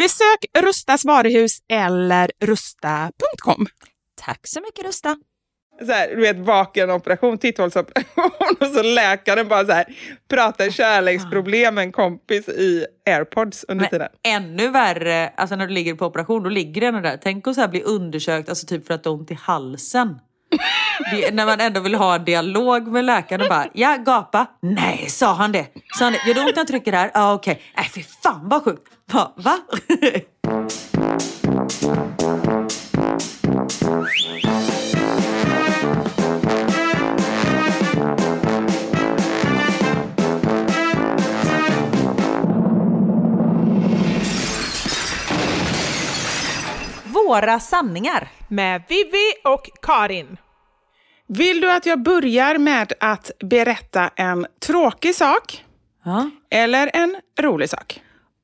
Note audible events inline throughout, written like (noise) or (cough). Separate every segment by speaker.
Speaker 1: Besök Rustas varuhus eller rusta.com.
Speaker 2: Tack så mycket Rusta.
Speaker 1: Så här, du vet, vakenoperation, titthålsoperation och så läkaren bara så här, pratar kärleksproblem med en kompis i airpods under
Speaker 2: Men
Speaker 1: tiden.
Speaker 2: ännu värre, alltså när du ligger på operation, då ligger den där. Tänk att så här bli undersökt, alltså typ för att du har ont i halsen. Det, är när man ändå vill ha dialog med läkaren och bara, ja gapa. Nej, sa han det? Sa han det? Gör det ont när jag trycker här? Ja, okej. Nej, fy fan vad sjukt. Va? Va? Våra sanningar.
Speaker 1: Med Vivi och Karin. Vill du att jag börjar med att berätta en tråkig sak
Speaker 2: Ja.
Speaker 1: eller en rolig sak?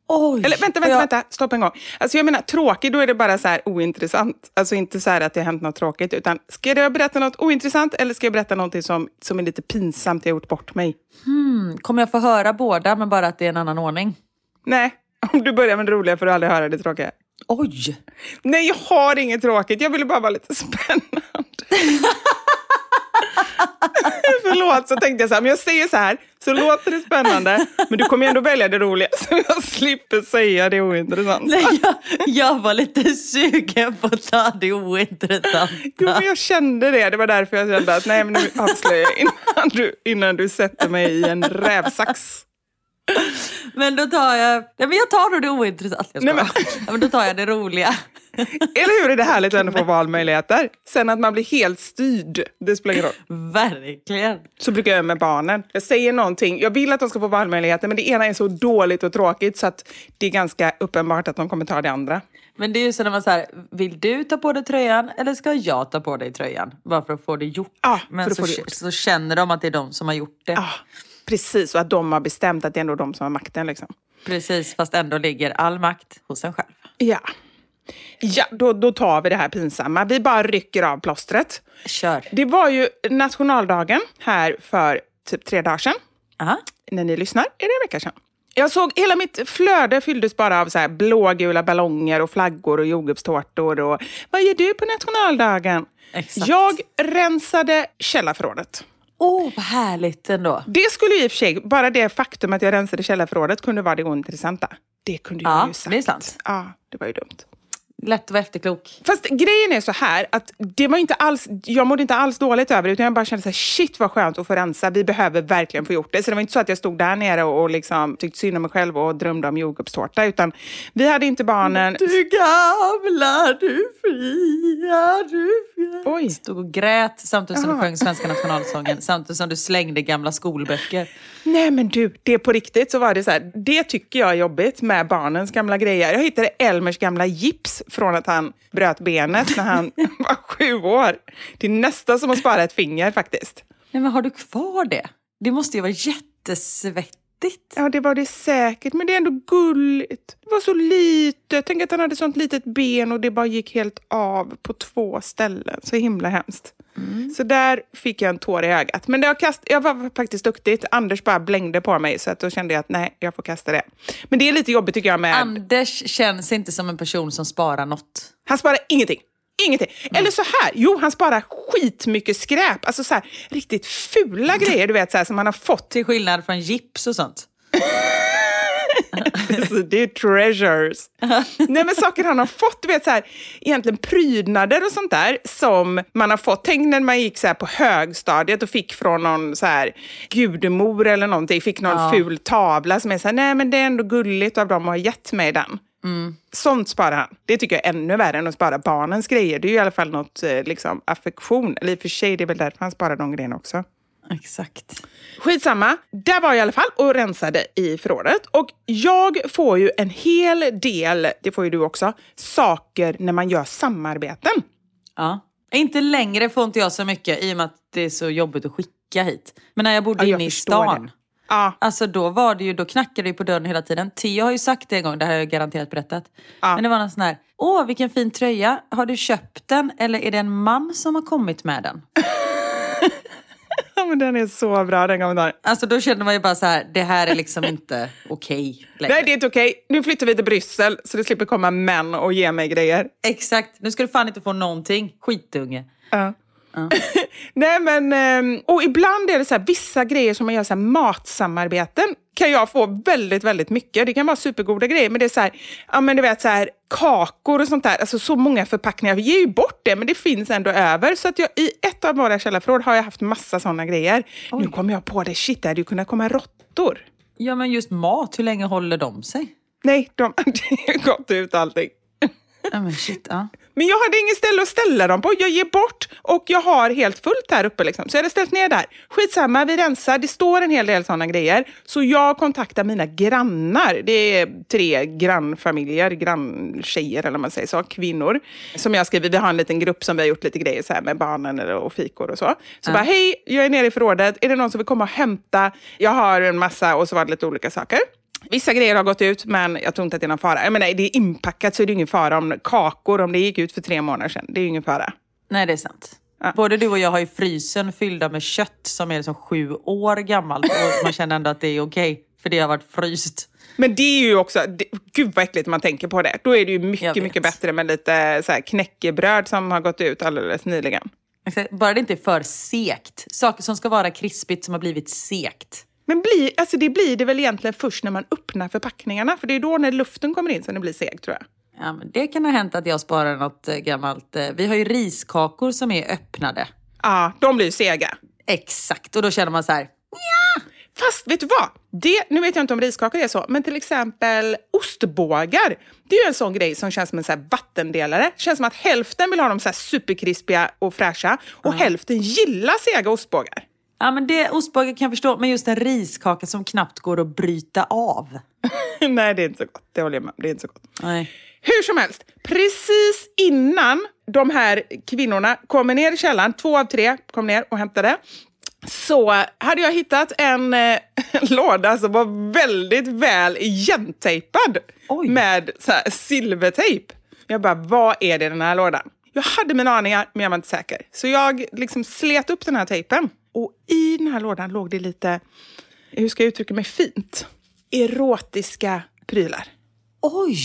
Speaker 2: Oj.
Speaker 1: Eller vänta, vänta,
Speaker 2: jag-
Speaker 1: vänta, stopp en gång. Alltså jag menar tråkig, då är det bara så här ointressant. Alltså inte så här att det har hänt något tråkigt, utan ska jag berätta något ointressant eller ska jag berätta något som, som är lite pinsamt, jag har gjort bort mig?
Speaker 2: Kommer jag få höra båda men bara att det är en annan ordning?
Speaker 1: Nej, (laughs) om du börjar med det roliga får du aldrig höra det tråkiga.
Speaker 2: Oj!
Speaker 1: Nej, jag har inget tråkigt. Jag ville bara vara lite (laughs) spännande. (laughs) (laughs) Förlåt, så tänkte jag så här, men jag säger så här, så låter det spännande, men du kommer ändå välja det roliga, så jag slipper säga det ointressant.
Speaker 2: Nej, jag, jag var lite sugen på att ta det ointressanta.
Speaker 1: Jo, men jag kände det. Det var därför jag kände att nej, men nu avslöjar jag innan du, innan du sätter mig i en rävsax.
Speaker 2: Men då tar jag, nej, men jag tar då det ointressanta. Jag
Speaker 1: Nej,
Speaker 2: ska.
Speaker 1: men-
Speaker 2: Ja, men då tar jag det roliga. (laughs)
Speaker 1: Eller hur är det härligt att få valmöjligheter? Sen att man blir helt styrd, det spelar ingen roll. (laughs)
Speaker 2: Verkligen.
Speaker 1: Så brukar jag göra med barnen. Jag säger någonting, jag vill att de ska få valmöjligheter, men det ena är så dåligt och tråkigt så att det är ganska uppenbart att de kommer ta det andra.
Speaker 2: Men det är ju så när man säger, vill du ta på dig tröjan eller ska jag ta på dig tröjan? Bara för att få det gjort.
Speaker 1: För
Speaker 2: Men så,
Speaker 1: gjort.
Speaker 2: så känner de att det är de som har gjort det.
Speaker 1: Ja, precis, och att de har bestämt att det är ändå de som har makten. Liksom.
Speaker 2: Precis, fast ändå ligger all makt hos en själv.
Speaker 1: Ja, ja då, då tar vi det här pinsamma. Vi bara rycker av plåstret.
Speaker 2: Kör.
Speaker 1: Det var ju nationaldagen här för typ tre dagar sedan.
Speaker 2: Aha.
Speaker 1: När ni lyssnar är det en vecka sedan. Jag såg hela mitt flöde fylldes bara av så här blågula ballonger och flaggor och jordgubbstårtor. Och, vad gör du på nationaldagen?
Speaker 2: Exakt.
Speaker 1: Jag rensade källarförrådet.
Speaker 2: Åh, vad härligt ändå.
Speaker 1: Det skulle ju i och för sig, bara det faktum att jag rensade källarförrådet kunde vara det ointressanta. Det kunde jag
Speaker 2: Ja,
Speaker 1: ju sagt.
Speaker 2: det är sant.
Speaker 1: Ja, det var ju dumt.
Speaker 2: Lätt att vara efterklok.
Speaker 1: Fast grejen är så här, att det var inte alls, jag mådde inte alls dåligt över det, utan jag bara kände så här, shit vad skönt att få rensa. Vi behöver verkligen få gjort det. Så det var inte så att jag stod där nere och, och liksom tyckte synd om mig själv och drömde om jordgubbstårta, utan vi hade inte barnen.
Speaker 2: Du gamla, du fria, du fria.
Speaker 1: Oj.
Speaker 2: Stod och grät samtidigt som du sjöng svenska nationalsången, samtidigt som du slängde gamla skolböcker.
Speaker 1: Nej men du, det på riktigt så var det så här, det tycker jag är jobbigt med barnens gamla grejer. Jag hittade Elmers gamla gips från att han bröt benet när han (laughs) var sju år. Det är nästan som att spara ett finger faktiskt.
Speaker 2: Nej men har du kvar det? Det måste ju vara jättesvettigt.
Speaker 1: Ja, det var det säkert, men det är ändå gulligt. Det var så litet. Tänk att han hade sånt litet ben och det bara gick helt av på två ställen. Så himla hemskt. Så där fick jag en tår i ögat. Men det har kast... jag var faktiskt duktigt. Anders bara blängde på mig, så att då kände jag att nej, jag får kasta det. Men det är lite jobbigt tycker jag med...
Speaker 2: Anders känns inte som en person som sparar något.
Speaker 1: Han sparar ingenting. Ingenting. Eller så här, jo han sparar skitmycket skräp. Alltså så här, riktigt fula grejer du vet så här, som han har fått
Speaker 2: Till skillnad från gips och sånt. (laughs)
Speaker 1: Det är treasures. (laughs) Nej men saker han har fått, du vet så här, egentligen prydnader och sånt där som man har fått. Tänk när man gick så här på högstadiet och fick från någon så här gudemor eller någonting, fick någon
Speaker 2: Ja.
Speaker 1: ful tavla som är så här, nej men det är ändå gulligt av dem att ha gett mig den. Sånt sparar han. Det tycker jag är ännu värre än att spara barnens grejer. Det är ju i alla fall något eh, liksom, affektion. Eller i och för sig, det är väl därför han sparar de grejerna också.
Speaker 2: Exakt.
Speaker 1: Skitsamma, där var jag i alla fall och rensade i förrådet. Och jag får ju en hel del, det får ju du också, saker när man gör samarbeten.
Speaker 2: Ja. Inte längre får inte jag så mycket i och med att det är så jobbigt att skicka hit. Men när jag bodde
Speaker 1: Ja,
Speaker 2: inne i stan.
Speaker 1: Ja,
Speaker 2: Alltså då var det ju, då knackade det på dörren hela tiden. Theo har ju sagt det en gång, det här har jag garanterat berättat.
Speaker 1: Ja.
Speaker 2: Men det var någon sån här, åh vilken fin tröja, har du köpt den eller är det en man som har kommit med den? (laughs)
Speaker 1: Men den är så bra den kommentaren.
Speaker 2: Alltså då kände man ju bara så här, det här är liksom inte (laughs) okej längre.
Speaker 1: Nej, det är inte okej. Nu flyttar vi till Bryssel så det slipper komma män och ge mig grejer.
Speaker 2: Exakt, nu ska du fan inte få någonting, skitunge.
Speaker 1: Ja. (laughs) Nej men, ehm, och ibland är det så här, vissa grejer som man gör så här, matsamarbeten kan jag få väldigt, väldigt mycket. Det kan vara supergoda grejer, men det är så här, ja men du vet så här, kakor och sånt där, alltså så många förpackningar. Vi ger ju bort det, men det finns ändå över. Så att jag, i ett av våra källarförråd har jag haft massa sådana grejer. Nu kommer jag på det, shit, det hade ju kunnat komma råttor.
Speaker 2: Ja men just mat, hur länge håller de sig?
Speaker 1: Nej, de (laughs) hade gått ut allting.
Speaker 2: Ja men shit, ja.
Speaker 1: Men jag hade inget ställe att ställa dem på. Jag ger bort och jag har helt fullt här uppe. Liksom. Så jag hade ställt ner där. Skitsamma, vi rensar. Det står en hel del sådana grejer. Så jag kontaktar mina grannar. Det är tre grannfamiljer, granntjejer eller vad man säger så, kvinnor. Som jag skriver, vi har en liten grupp som vi har gjort lite grejer så här med barnen och fikor och så. Så bara, hej, jag är nere i förrådet. Är det någon som vill komma och hämta? Jag har en massa och så var det lite olika saker. Vissa grejer har gått ut, men jag tror inte att det är någon fara. Jag menar, det är inpackat så är det ingen fara om kakor, om det gick ut för tre månader sedan. Det är ingen fara.
Speaker 2: Nej det är sant.
Speaker 1: Ja.
Speaker 2: Både du och jag har ju frysen fyllda med kött som är liksom sju år gammalt och man känner ändå att det är okej för det har varit fryst.
Speaker 1: Men det är ju också, det, gud vad äckligt man tänker på det. Då är det ju mycket, mycket bättre med lite så här knäckebröd som har gått ut alldeles nyligen.
Speaker 2: Bara det inte är för sekt. Saker som ska vara krispigt som har blivit sekt.
Speaker 1: Men blir, alltså det blir det väl egentligen först när man öppnar förpackningarna? För det är då när luften kommer in som det blir segt tror jag.
Speaker 2: Ja, men det kan ha hänt att jag sparar något eh, gammalt. eh, Vi har ju riskakor som är öppnade.
Speaker 1: Ja, de blir sega.
Speaker 2: Exakt, och då känner man så här.
Speaker 1: Fast vet du vad? Det, nu vet jag inte om riskakor är så, men till exempel ostbågar. Det är ju en sån grej som känns som en så vattendelare. Det känns som att hälften vill ha dem så här superkrispiga och fräscha och hälften gillar sega ostbågar.
Speaker 2: Ja men det ostbågar kan jag förstå, men just en riskaka som knappt går att bryta av. (laughs)
Speaker 1: Nej, det är inte så gott. Det håller jag med. Det är inte så gott.
Speaker 2: Nej.
Speaker 1: Hur som helst, precis innan de här kvinnorna kommer ner i källaren, två av tre kom ner och hämtade, så hade jag hittat en eh, (laughs) låda som var väldigt väl igentejpad
Speaker 2: Oj.
Speaker 1: med så här, silvertejp. Jag bara, vad är det i den här lådan? Jag hade mina aningar, men jag var inte säker. Så jag liksom slet upp den här tejpen. Och i den här lådan låg det lite, hur ska jag uttrycka mig fint? Erotiska prylar.
Speaker 2: Oj!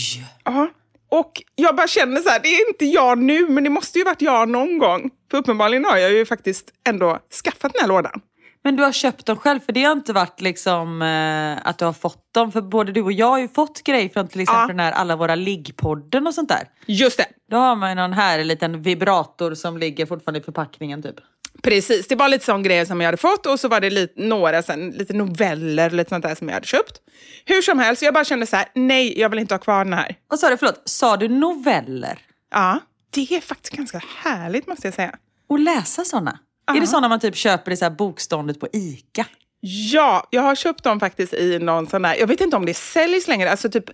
Speaker 1: Ja. Och jag bara känner så här, det är inte jag nu, men det måste ju varit jag någon gång. För uppenbarligen har jag ju faktiskt ändå skaffat den här lådan.
Speaker 2: Men du har köpt dem själv, för det har inte varit liksom eh, att du har fått dem. För både du och jag har ju fått grejer från till exempel
Speaker 1: Ja.
Speaker 2: den här Alla våra liggpodden och sånt där.
Speaker 1: Just det.
Speaker 2: Då har man ju någon här liten vibrator som ligger fortfarande i förpackningen typ.
Speaker 1: Precis, det var lite sån grej som jag hade fått och så var det lite, några sen, lite noveller lite sånt där som jag hade köpt. Hur som helst, jag bara kände så här: nej, jag vill inte ha kvar den här.
Speaker 2: Vad sa du, förlåt, sa du noveller?
Speaker 1: Ja, det är faktiskt ganska härligt måste jag säga.
Speaker 2: Och läsa såna? Är det såna man typ köper i så bokståndet på ICA?
Speaker 1: Ja, jag har köpt dem faktiskt i någon sån här, jag vet inte om det säljs längre, alltså typ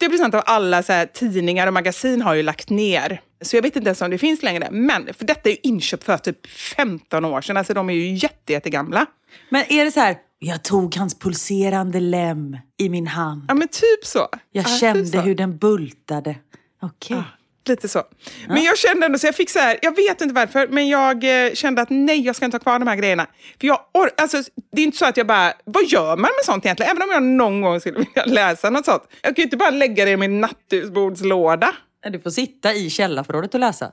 Speaker 1: 80% av alla så tidningar och magasin har ju lagt ner. Så jag vet inte ens om det finns längre. Men, för detta är ju inköpt för typ 15 år sedan, alltså de är ju jätte, jättegamla.
Speaker 2: Men är det så här, jag tog hans pulserande lem i min hand.
Speaker 1: Ja men typ så.
Speaker 2: Jag
Speaker 1: Ja, typ
Speaker 2: kände
Speaker 1: så.
Speaker 2: hur den bultade. Okej.
Speaker 1: Lite så. Men jag kände ändå så jag fick så här, jag vet inte varför, men jag eh, kände att nej, jag ska inte ha kvar de här grejerna. För jag or- alltså, det är inte så att jag bara, vad gör man med sånt egentligen? Även om jag någon gång skulle (laughs) vilja läsa något sånt. Jag kan ju inte bara lägga det i min nattduksbordslåda.
Speaker 2: Du får sitta i källarförrådet och läsa. (laughs)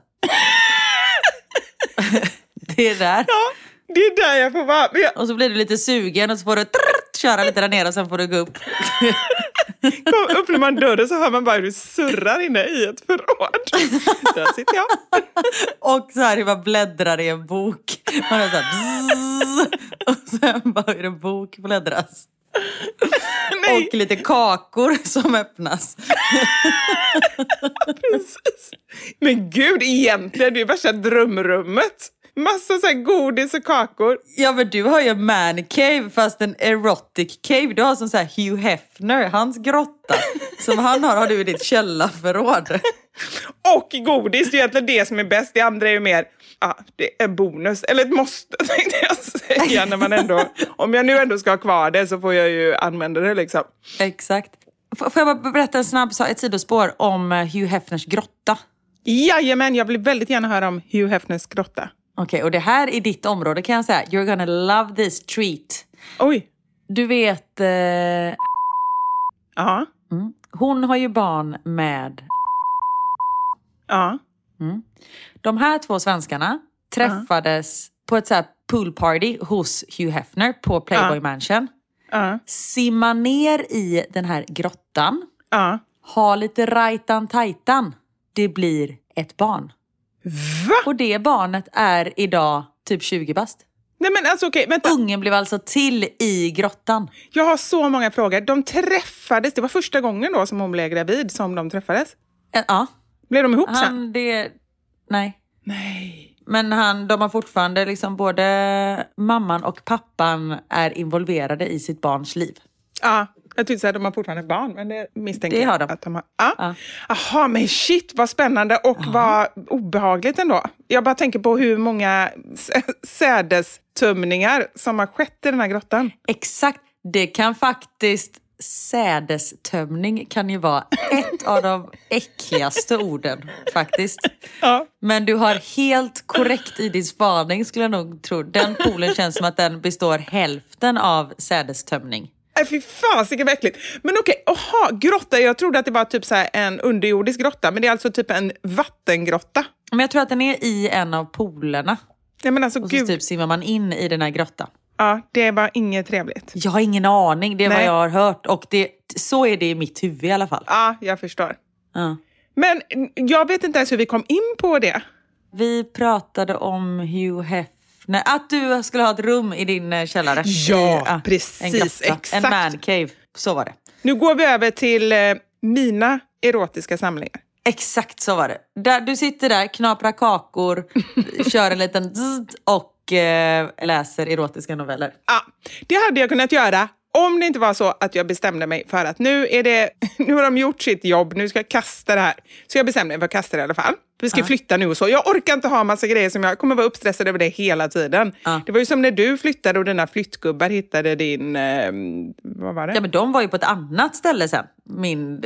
Speaker 2: det är där.
Speaker 1: Ja, det är där jag får vara. Jag
Speaker 2: Och så blir du lite sugen och så får du trrrt, köra lite där nere och sen får du gå upp. (laughs)
Speaker 1: kom, öppnar man dörren så hör man bara hur det surrar inne i ett förråd. Där sitter jag.
Speaker 2: Och så här hur man bläddrar i en bok. Man hör så här och sen bara hur en bok bläddras.
Speaker 1: Nej,
Speaker 2: Och lite kakor som öppnas.
Speaker 1: precis. Men gud, egentligen, det är värsta drömrummet. Massa så godis och kakor.
Speaker 2: Ja men du har ju en man cave fast en erotic cave. Du har som så här Hugh Hefner, hans grotta. (laughs) Som han har har du i ditt källarförråd.
Speaker 1: Och godis, det är egentligen det som är bäst. Det andra är ju mer ja, det är en bonus, eller ett måste (laughs) tänkte jag säga. När man ändå, om jag nu ändå ska ha kvar det så får jag ju använda det liksom.
Speaker 2: Exakt. F- Får jag bara berätta en snabb ett sidospår om eh, Hugh Hefners grotta?
Speaker 1: Jajamän, jag vill väldigt gärna höra om Hugh Hefners grotta.
Speaker 2: Okej, och det här i ditt område kan jag säga, you're gonna love this treat.
Speaker 1: Oj,
Speaker 2: Du vet, eh,
Speaker 1: ja,
Speaker 2: mm, hon har ju barn med...
Speaker 1: ja,
Speaker 2: De här två svenskarna träffades på ett så här poolparty hos Hugh Hefner på Playboy
Speaker 1: Ja.
Speaker 2: Mansion.
Speaker 1: ja,
Speaker 2: Simma ner i den här grottan,
Speaker 1: ja.
Speaker 2: ha lite rajtan-tajtan. Det blir ett barn.
Speaker 1: Va?
Speaker 2: Och det barnet är idag typ 20 bast.
Speaker 1: Nej men alltså okej, vänta.
Speaker 2: Ungen blev alltså till i grottan.
Speaker 1: Jag har så många frågor. De träffades, det var första gången då som hon blev gravid som de träffades.
Speaker 2: Eh, Ja,
Speaker 1: Blev de ihop sen?
Speaker 2: han det... Nej.
Speaker 1: Nej.
Speaker 2: Men han, de har fortfarande liksom både mamman och pappan är involverade i sitt barns liv.
Speaker 1: Ja, jag tyckte att de har fortfarande barn, men det misstänker
Speaker 2: Det har
Speaker 1: jag
Speaker 2: de.
Speaker 1: att de har. Ja.
Speaker 2: Ja.
Speaker 1: Jaha, men shit vad spännande och vad obehagligt ändå. Jag bara tänker på hur många (laughs) sädestömningar som har skett i den här grottan.
Speaker 2: Exakt, det kan faktiskt sädestömning kan ju vara ett av de äckligaste orden faktiskt.
Speaker 1: Ja.
Speaker 2: Men du har helt korrekt i din spaning skulle jag nog tro. Den poolen känns som att den består hälften av sädestömning.
Speaker 1: Nej, fy fasiken vad äckligt. Men okej, aha, grotta. Jag trodde att det var typ så en underjordisk grotta, men det är alltså typ en vattengrotta.
Speaker 2: Men jag tror att den är i en av poolerna.
Speaker 1: Nej men alltså
Speaker 2: Och så
Speaker 1: gud,
Speaker 2: typ simmar man in i den här grottan.
Speaker 1: ja, det var inget trevligt.
Speaker 2: Jag har ingen aning, det är vad
Speaker 1: Nej.
Speaker 2: jag har hört. Och det, så är det i mitt huvud i alla fall.
Speaker 1: Ja, jag förstår.
Speaker 2: Ja.
Speaker 1: Men jag vet inte ens hur vi kom in på det.
Speaker 2: Vi pratade om Hugh Hefner, att du skulle ha ett rum i din eh, källare.
Speaker 1: Ja,
Speaker 2: I,
Speaker 1: precis,
Speaker 2: En, grotta.
Speaker 1: exakt.
Speaker 2: en man cave, så var det.
Speaker 1: Nu går vi över till eh, mina erotiska samlingar.
Speaker 2: Exakt så var det. Där, du sitter där, knaprar kakor, (laughs) kör en liten zzzt och eh, läser erotiska noveller.
Speaker 1: Ja, det hade jag kunnat göra om det inte var så att jag bestämde mig för att nu, är det, (laughs) nu har de gjort sitt jobb, nu ska jag kasta det här. Så jag bestämde mig för att kasta det i alla fall. Vi ska flytta nu och så. Jag orkar inte ha massa grejer som jag kommer vara uppstressad över det hela tiden.
Speaker 2: Ja.
Speaker 1: Det var ju som när du flyttade och dina flyttgubbar hittade din... Eh, vad var det?
Speaker 2: Ja men de var ju på ett annat ställe sen. Min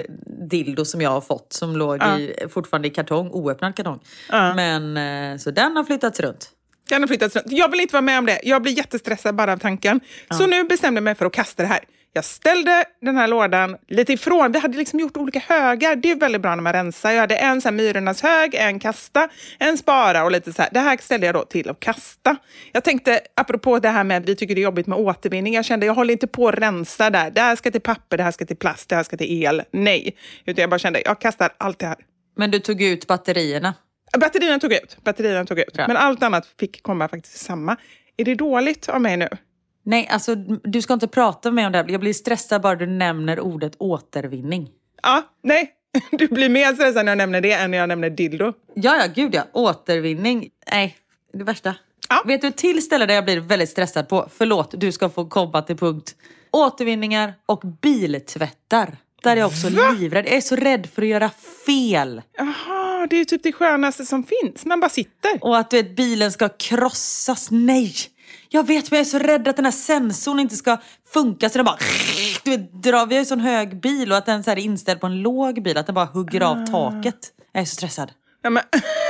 Speaker 2: dildo som jag har fått som låg i, fortfarande i kartong, oöppnad kartong.
Speaker 1: Ja.
Speaker 2: Men eh, så den har flyttats runt.
Speaker 1: Den har flyttats runt. Jag vill inte vara med om det. Jag blir jättestressad bara av tanken. Så nu bestämde jag mig för att kasta det här. Jag ställde den här lådan lite ifrån. Vi hade liksom gjort olika högar. Det är väldigt bra när man rensar. Jag hade en så här myrornas hög, en kasta, en spara och lite så här. Det här ställde jag då till att kasta. Jag tänkte, apropå det här med att vi tycker det är jobbigt med återvinning. Jag kände, jag håller inte på att rensa där. Det här ska till papper, det här ska till plast, det här ska till el. Nej. Utan jag bara kände, jag kastar allt det här.
Speaker 2: Men du tog ut batterierna?
Speaker 1: Batterierna tog jag ut. Batterierna tog jag ut.
Speaker 2: Ja.
Speaker 1: Men allt annat fick komma faktiskt samma. Är det dåligt av mig nu?
Speaker 2: Nej, alltså du ska inte prata med mig om det här. Jag blir stressad bara du nämner ordet återvinning.
Speaker 1: Ja, nej. (laughs) Du blir mer stressad när jag nämner det än när jag nämner dildo.
Speaker 2: Ja, ja, gud ja. Återvinning. Nej, det värsta.
Speaker 1: Ja.
Speaker 2: Vet du ett till ställe där jag blir väldigt stressad på? Förlåt, du ska få komma till punkt. Återvinningar och biltvättar. Där är jag också livrädd. Jag är så rädd för att göra fel.
Speaker 1: Det är typ det skönaste som finns. Man bara sitter.
Speaker 2: Och att du vet, bilen ska krossas. Nej! Jag vet, men jag är så rädd att den här sensorn inte ska funka så den bara... Du vet, drar, vi har ju sån hög bil och att den så är inställd på en låg bil, att den bara hugger av taket. Jag är så stressad.
Speaker 1: Ja, men,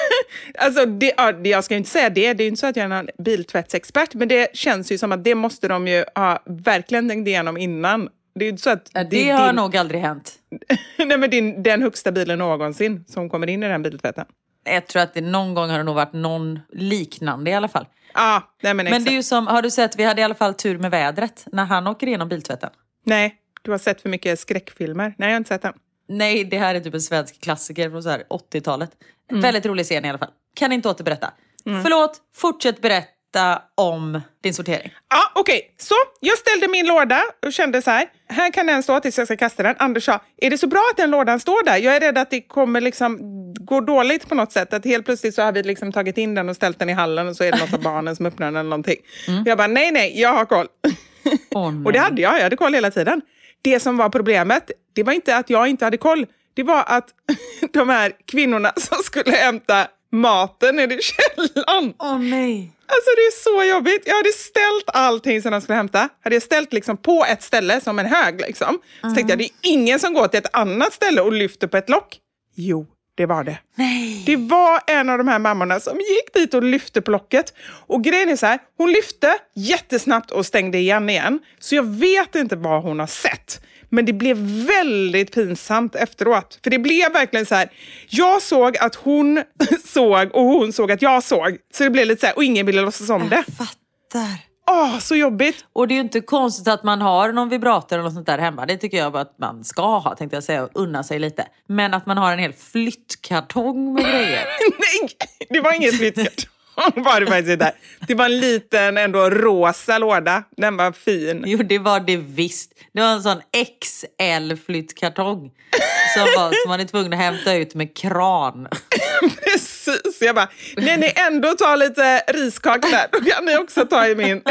Speaker 1: (laughs) alltså, det, ja, det- jag ska ju inte säga det. Det är ju inte så att jag är någon biltvättsexpert, men det känns ju som att det måste de ju ha verkligen tänkt igenom innan. Det är så att
Speaker 2: Ja,
Speaker 1: det
Speaker 2: det har
Speaker 1: din,
Speaker 2: nog aldrig hänt. (laughs)
Speaker 1: nej, men din, den högsta bilen någonsin som kommer in i den biltvätten.
Speaker 2: Jag tror att det någon gång har det nog varit någon liknande i alla fall.
Speaker 1: Ja, nej men,
Speaker 2: Men det är ju som, har du sett, vi hade i alla fall tur med vädret när han åker igenom biltvätten.
Speaker 1: Nej, du har sett för mycket skräckfilmer. Nej, jag har inte sett den.
Speaker 2: Nej, det här är typ en svensk klassiker från så här 80-talet.
Speaker 1: Mm.
Speaker 2: Väldigt rolig scen i alla fall. Kan inte återberätta. Förlåt, fortsätt berätta om din sortering.
Speaker 1: Ja, okej. Så, jag ställde min låda och kände så här. Här kan den stå tills jag ska kasta den. Anders sa, är det så bra att den lådan står där? Jag är rädd att det kommer liksom gå dåligt på något sätt. Att helt plötsligt så har vi liksom tagit in den och ställt den i hallen och så är det något av barnen som öppnar den eller någonting. Jag bara, nej, nej, jag har koll.
Speaker 2: Åh, (laughs)
Speaker 1: och det hade jag, jag hade koll hela tiden. Det som var problemet, det var inte att jag inte hade koll. Det var att (laughs) de här kvinnorna som skulle hämta maten nere i källaren.
Speaker 2: Åh nej.
Speaker 1: Alltså det är så jobbigt. Jag hade ställt allting som de skulle hämta. Hade jag ställt liksom på ett ställe som en hög. Liksom. Så tänkte jag, det är ingen som går till ett annat ställe och lyfter på ett lock. Jo, det var det.
Speaker 2: Nej.
Speaker 1: Det var en av de här mammorna som gick dit och lyfte på locket. Och grejen är så här, hon lyfte jättesnabbt och stängde igen igen. Så jag vet inte vad hon har sett. Men det blev väldigt pinsamt efteråt. För det blev verkligen så här, jag såg att hon (laughs) såg och hon såg att jag såg. Så det blev lite så här, och ingen ville låtsas om det.
Speaker 2: Jag fattar.
Speaker 1: Åh, så jobbigt.
Speaker 2: Och det är ju inte konstigt att man har någon vibrator eller något sånt där hemma. Det tycker jag att man ska ha, tänkte jag säga, och unna sig lite. Men att man har en hel flyttkartong med grejer. (laughs)
Speaker 1: Nej, det var inget flyttkartong. (laughs) var det faktiskt inte. Det var en liten ändå rosa låda. Den var fin.
Speaker 2: Jo, det var det visst. Det var en sån XL-flyttkartong. Som, var, som man är tvungen att hämta ut med kran. (laughs)
Speaker 1: Precis. Jag bara, när ni ändå tar lite riskakor (laughs) där, då kan ni också ta i min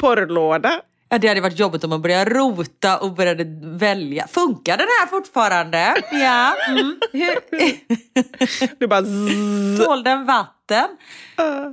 Speaker 1: porrlåda.
Speaker 2: Ja, det hade varit jobbigt om man började rota och började välja. Funkar den här fortfarande? Ja. Mm. Hur? (laughs)
Speaker 1: Du bara zzz.
Speaker 2: Tål den vatten?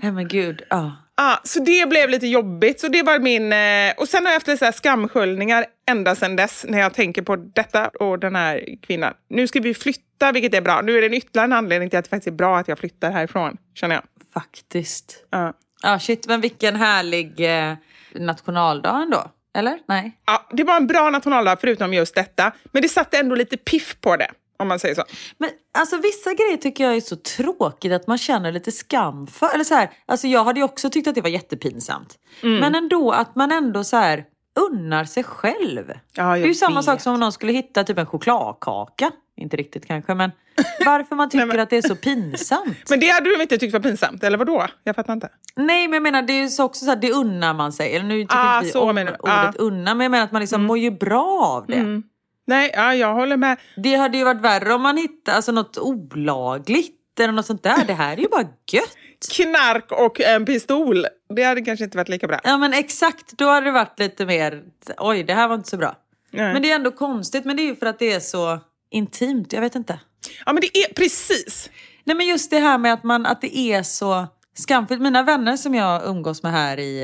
Speaker 2: Nej men gud. Ja.
Speaker 1: Ja, så det blev lite jobbigt. Så det var min, eh, och sen har jag haft lite så skamsköljningar ända sedan dess när jag tänker på detta och den här kvinnan. Nu ska vi flytta, vilket är bra. Nu är det en ytterligare en anledning till att det faktiskt är bra att jag flyttar härifrån, känner jag.
Speaker 2: Faktiskt.
Speaker 1: Ja.
Speaker 2: Ja shit, men vilken härlig eh, nationaldag ändå. Eller? Nej.
Speaker 1: Ja, det var en bra nationaldag förutom just detta. Men det satte ändå lite piff på det, om man säger så.
Speaker 2: Men alltså vissa grejer tycker jag är så tråkigt att man känner lite skam för. Eller så här, alltså jag hade ju också tyckt att det var jättepinsamt.
Speaker 1: Mm.
Speaker 2: Men ändå att man ändå så här unnar sig själv.
Speaker 1: Ja,
Speaker 2: det är ju samma sak som om någon skulle hitta typ en chokladkaka. Inte riktigt kanske, men (laughs) varför man tycker
Speaker 1: men-
Speaker 2: att det är så pinsamt.
Speaker 1: Men det hade du inte tyckt var pinsamt, eller vad då? Jag fattar inte.
Speaker 2: Nej men jag menar det är ju så också så här, det unnar man sig. Eller nu tycker
Speaker 1: Ah,
Speaker 2: inte vi
Speaker 1: så
Speaker 2: om ordet
Speaker 1: Ah. Mm.
Speaker 2: unna, men jag menar att man liksom mår ju bra av det.
Speaker 1: Nej, ja, jag håller med.
Speaker 2: Det hade ju varit värre om man hittade alltså, något olagligt eller något sånt där. Det här är ju bara gött.
Speaker 1: Knark och en pistol. Det hade kanske inte varit lika bra.
Speaker 2: Ja men exakt, då hade det varit lite mer, oj det här var inte så bra.
Speaker 1: Nej.
Speaker 2: Men det är ändå konstigt, men det är ju för att det är så intimt, jag vet inte.
Speaker 1: Ja, men det är precis.
Speaker 2: Nej men just det här med att, man, att det är så skamfyllt. Mina vänner som jag umgås med här i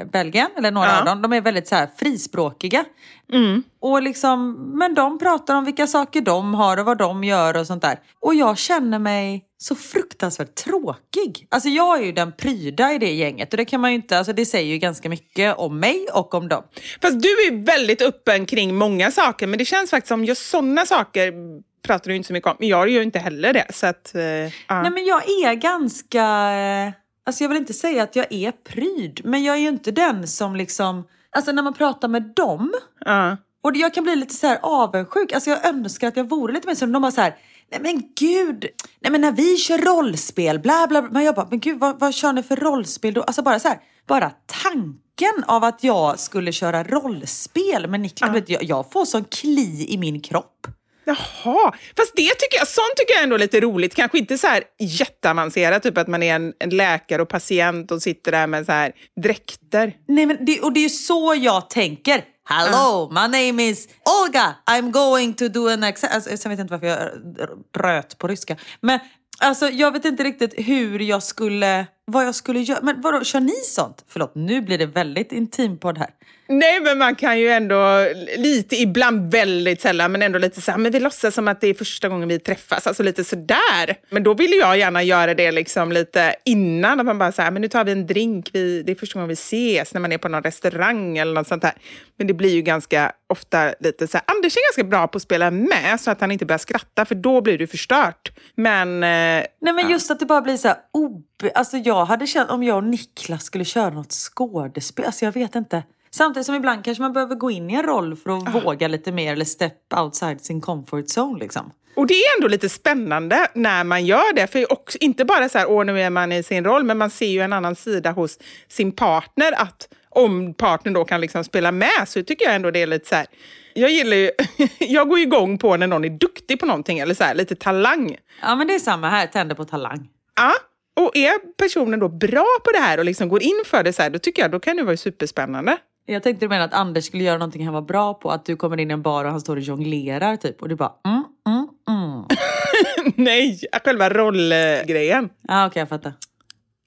Speaker 2: eh, Belgien, eller några
Speaker 1: Ja.
Speaker 2: av dem, de är väldigt så här frispråkiga.
Speaker 1: Mm.
Speaker 2: Och liksom, men de pratar om vilka saker de har och vad de gör och sånt där. Och jag känner mig så fruktansvärt tråkig. Alltså jag är ju den pryda i det gänget och det kan man ju inte, alltså det säger ju ganska mycket om mig och om dem.
Speaker 1: Fast du är väldigt öppen kring många saker, men det känns faktiskt som just sådana saker pratar du inte så mycket om. Men jag gör ju inte heller det. Så att, ja.
Speaker 2: Nej men jag är ganska, eh, alltså jag vill inte säga att jag är pryd, men jag är ju inte den som liksom, alltså när man pratar med dem,
Speaker 1: ja.
Speaker 2: och jag kan bli lite så här avundsjuk, alltså jag önskar att jag vore lite mer som de bara så här, nej men gud, nej men när vi kör rollspel, bla bla bla, men jag bara, men gud vad, vad kör ni för rollspel då? Alltså bara så här, bara tanken av att jag skulle köra rollspel med Niklas, vet, jag, jag får sån kli i min kropp.
Speaker 1: Jaha, fast det tycker jag, sånt tycker jag ändå är lite roligt. Kanske inte så här jätteavancerat, typ att man är en, en läkare och patient och sitter där med så här dräkter.
Speaker 2: Nej, men det, och det är ju så jag tänker. Hello, my name is Olga. I'm going to do an exam. Alltså, sen vet jag inte varför jag bröt på ryska. Men alltså, jag vet inte riktigt hur jag skulle, vad jag skulle göra. Men vadå, kör ni sånt? Förlåt, nu blir det väldigt intim podd här.
Speaker 1: Nej, men man kan ju ändå lite, ibland väldigt sällan, men ändå lite så här, men vi låtsas som att det är första gången vi träffas, alltså lite sådär. Men då vill jag gärna göra det liksom lite innan, att man bara så här, men nu tar vi en drink, vi, det är första gången vi ses, när man är på någon restaurang eller något sånt där. Men det blir ju ganska ofta lite så här, Anders är ganska bra på att spela med, så att han inte börjar skratta, för då blir det förstört. Men... Eh,
Speaker 2: Nej men just att det bara blir så här Alltså jag hade känt om jag och Niklas skulle köra något skådespel. Alltså jag vet inte. Samtidigt som ibland kanske man behöver gå in i en roll för att våga lite mer eller step outside sin comfort zone liksom.
Speaker 1: Och det är ändå lite spännande när man gör det. För också, inte bara så här, åh nu är man i sin roll, men man ser ju en annan sida hos sin partner. Att om partnern då kan liksom spela med så tycker jag ändå det är lite så här. Jag gillar ju, (laughs) jag går ju igång på när någon är duktig på någonting eller så här, lite talang.
Speaker 2: Ja men det är samma här, tänder på talang.
Speaker 1: Ja, och är personen då bra på det här och liksom går in för det så här, då tycker jag då kan det vara superspännande.
Speaker 2: Jag tänkte du menar att Anders skulle göra någonting han var bra på. Att du kommer in i en bar och han står och jonglerar typ. Och du bara mm, mm, mm. (laughs)
Speaker 1: Nej, själva rollgrejen.
Speaker 2: Ja okej jag fattar.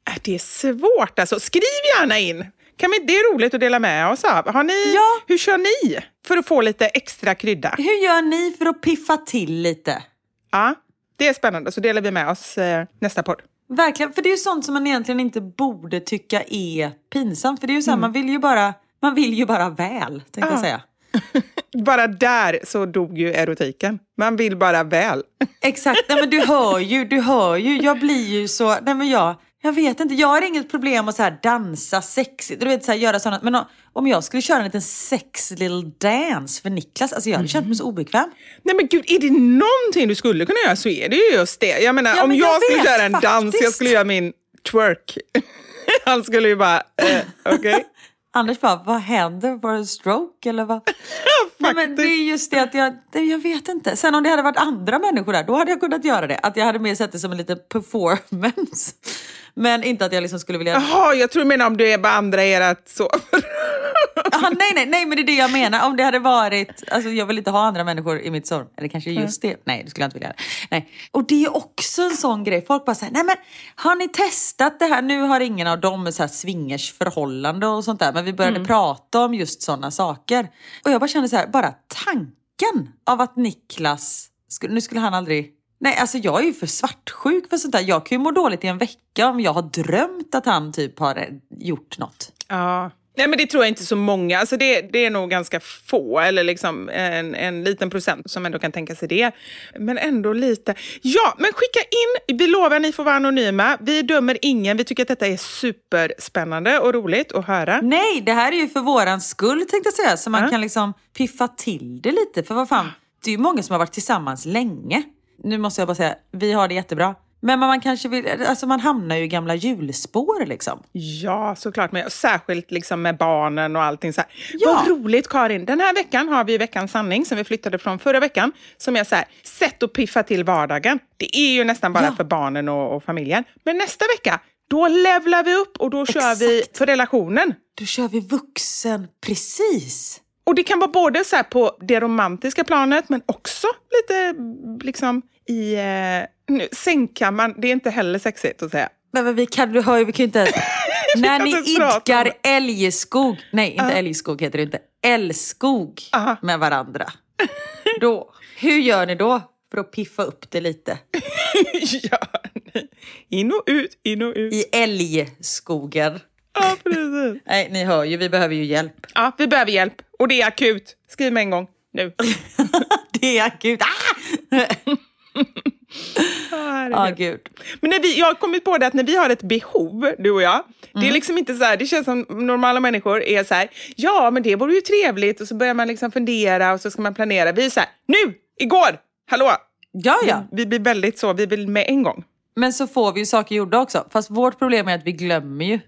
Speaker 1: Äh, Det är svårt alltså. Skriv gärna in. Kan vi, det är roligt att dela med oss av. Har ni,
Speaker 2: Ja.
Speaker 1: Hur kör ni för att få lite extra krydda?
Speaker 2: Hur gör ni för att piffa till lite?
Speaker 1: Ja, det är spännande. Så delar vi med oss eh, nästa podd.
Speaker 2: Verkligen, för det är ju sånt som man egentligen inte borde tycka är pinsamt. För det är ju så här, man vill ju bara, man vill ju bara väl, tänkte jag
Speaker 1: Ja.
Speaker 2: säga. (laughs)
Speaker 1: Bara där så dog ju erotiken. Man vill bara väl.
Speaker 2: Exakt, nej men du hör ju, du hör ju, jag blir ju så, nej men jag, jag vet inte, jag har inget problem att så här dansa sexigt, du vet så här, göra sådant, men om- jag skulle köra en liten sex little dance för Niklas, alltså jag hade känt mig så obekväm.
Speaker 1: Nej men gud, är det någonting du skulle kunna göra så är det ju just det. Jag menar,
Speaker 2: Ja,
Speaker 1: om
Speaker 2: men
Speaker 1: jag,
Speaker 2: jag
Speaker 1: skulle göra en dans, jag
Speaker 2: faktiskt.
Speaker 1: skulle göra min twerk. (laughs) Han skulle ju bara, eh, okej. (laughs)
Speaker 2: Anders bara, vad händer? Var det en stroke eller vad? (laughs) Nej, men det är just det att jag, jag vet inte. Sen om det hade varit andra människor där, då hade jag kunnat göra det. Att jag hade mer sett det som en liten performance. Men inte att jag liksom skulle vilja...
Speaker 1: Jaha, jag tror du menar om du är bara andra ert så.
Speaker 2: Aha, nej, nej, nej, men det är det jag menar. Om det hade varit, alltså jag vill inte ha andra människor i mitt sovrum. Eller kanske just det. Nej, det skulle jag inte vilja. Nej. Och det är också en sån grej. Folk bara säger, nej men har ni testat det här? Nu har ingen av dem så här swingers förhållande och sånt där. Men vi började prata om just sådana saker. Och jag bara kände så här, bara tanken av att Niklas, nu skulle han aldrig Nej, alltså jag är ju för svartsjuk för sånt där. Jag kan ju må dåligt i en vecka om jag har drömt att han typ har eh, gjort något.
Speaker 1: Ja. Nej, men det tror jag inte så många. Alltså det, det är nog ganska få, eller liksom en, en liten procent som ändå kan tänka sig det. Men ändå lite. Ja, men skicka in. Vi lovar ni får vara anonyma. Vi dömer ingen. Vi tycker att detta är superspännande och roligt att höra.
Speaker 2: Nej, det här är ju för våran skull tänkte jag säga. Så man
Speaker 1: Ja.
Speaker 2: kan liksom piffa till det lite. För vad fan, det är ju många som har varit tillsammans länge. Nu måste jag bara säga, vi har det jättebra. Men man kanske vill, alltså man hamnar ju i gamla hjulspår liksom.
Speaker 1: Ja, såklart. Men särskilt liksom med barnen och allting. Så här.
Speaker 2: Ja.
Speaker 1: Vad roligt, Karin. Den här veckan har vi Veckans sanning som vi flyttade från förra veckan. Som är så här, sätt att piffa till vardagen. Det är ju nästan bara
Speaker 2: Ja.
Speaker 1: för barnen och, och familjen. Men nästa vecka, då levlar vi upp och då kör vi
Speaker 2: Exakt.
Speaker 1: för relationen.
Speaker 2: Då kör vi vuxen, precis.
Speaker 1: Och det kan vara både så här på det romantiska planet, men också lite liksom i eh, nu, sängkammaren. Det är inte heller sexigt att säga.
Speaker 2: Nej men vi kan, du hör ju, vi kan ju inte ens... (laughs) När ni idkar älgskog, nej inte älgskog heter det inte, älskog
Speaker 1: Aha.
Speaker 2: med varandra. (laughs) Då, hur gör ni då för att piffa upp det lite? (laughs)
Speaker 1: ja, nej. in och ut, in och ut.
Speaker 2: I älgskogen.
Speaker 1: Ja, precis.
Speaker 2: Nej, ni hör ju, vi behöver ju hjälp.
Speaker 1: Ja, vi behöver hjälp. Och det är akut. Skriv med en gång. Nu. (laughs)
Speaker 2: Det är akut. Ah! Ja, gud.
Speaker 1: Men när vi, jag har kommit på det att när vi har ett behov, du och jag, det
Speaker 2: Mm.
Speaker 1: är liksom inte så här, det känns som normala människor är så här, ja men det vore ju trevligt och så börjar man liksom fundera och så ska man planera. Vi är så här, nu, igår, hallå!
Speaker 2: Ja, ja.
Speaker 1: Vi blir väldigt så, vi vill med en gång.
Speaker 2: Men så får vi ju saker gjorda också. Fast vårt problem är att vi glömmer ju.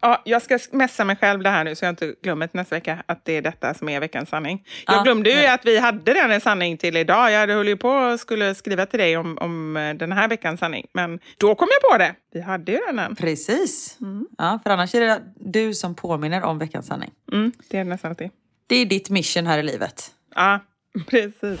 Speaker 1: Ja, jag ska messa mig själv det här nu så jag inte glömmer till nästa vecka att det är detta som är veckans sanning. Jag
Speaker 2: Ja,
Speaker 1: glömde ju
Speaker 2: nej.
Speaker 1: att vi hade den en sanning till idag. Jag höll ju på och skulle skriva till dig om, om eh, den här veckans sanning. Men då kom jag på det. Vi hade ju den än.
Speaker 2: Precis. Ja, för annars är det du som påminner om veckans sanning.
Speaker 1: Mm, det är det nästan alltid.
Speaker 2: Det är ditt mission här i livet.
Speaker 1: Ja, (laughs) precis.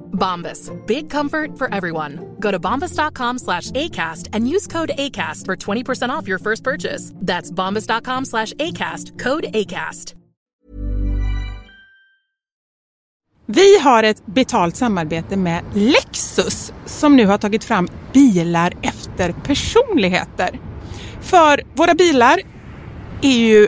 Speaker 3: Bombas. Big comfort for everyone. Go to bombas.com slash ACAST and use code ACAST for 20% off your first purchase. That's bombas.com slash ACAST. Code ACAST.
Speaker 1: Vi har ett betalt samarbete med Lexus som nu har tagit fram bilar efter personligheter. För våra bilar är ju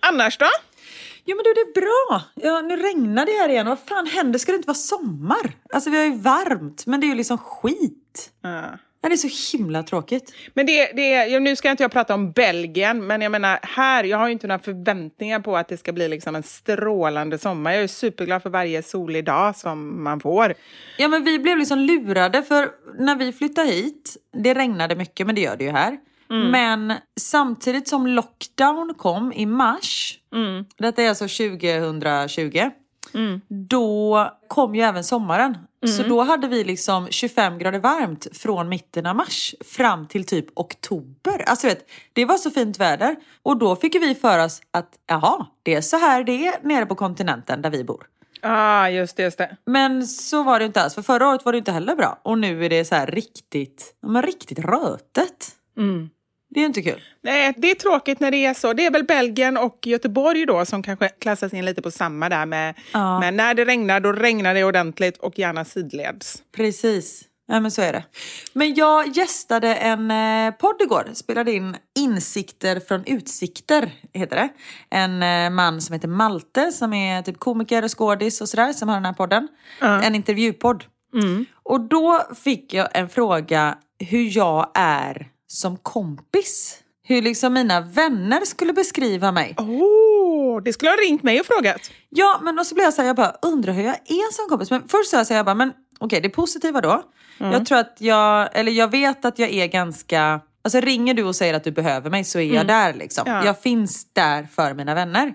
Speaker 1: Annars då?
Speaker 2: Jo men du det är bra. Ja, nu regnar det här igen. Vad fan händer? Ska det inte vara sommar? Alltså vi har ju varmt men det är ju liksom skit.
Speaker 1: Ja.
Speaker 2: Ja, Det är så himla tråkigt.
Speaker 1: Men det, det nu ska inte jag prata om Belgien, men jag menar här, jag har ju inte några förväntningar på att det ska bli liksom en strålande sommar. Jag är superglad för varje solig dag som man får.
Speaker 2: Ja men vi blev liksom lurade för när vi flyttade hit, det regnade mycket men det gör det ju här. Men samtidigt som lockdown kom i mars, detta är alltså 2020, då kom ju även sommaren. Så då hade vi liksom 25 grader varmt från mitten av mars fram till typ oktober. Alltså vet, det var så fint väder. Och då fick vi för oss att jaha, det är så här det är nere på kontinenten där vi bor.
Speaker 1: ah, just det, just det.
Speaker 2: Men så var det inte alls, för förra året var det inte heller bra. Och nu är det så här riktigt, men riktigt rötet. Det är inte kul.
Speaker 1: Nej, det är tråkigt när det är så. Det är väl Belgien och Göteborg då som kanske klassas in lite på samma där med,
Speaker 2: Ja.
Speaker 1: med när det regnar, då regnar det ordentligt och gärna sidleds.
Speaker 2: Precis. Ja men så är det. Men jag gästade en eh, podd igår. Spelade in Insikter från utsikter, heter det. En eh, man som heter Malte som är typ komiker och skådis och sådär som har den här podden. En intervjupodd. Och då fick jag en fråga hur jag är som kompis. Hur liksom mina vänner skulle beskriva mig.
Speaker 1: Åh, det skulle ha ringt mig och frågat.
Speaker 2: Ja, men då så blev jag så här, jag bara undrar hur jag är som kompis. Men först sa jag så här, jag bara, men okej, det positiva då. Jag tror att jag, eller jag vet att jag är ganska, alltså ringer du och säger att du behöver mig så är jag där liksom.
Speaker 1: Ja.
Speaker 2: Jag finns där för mina vänner.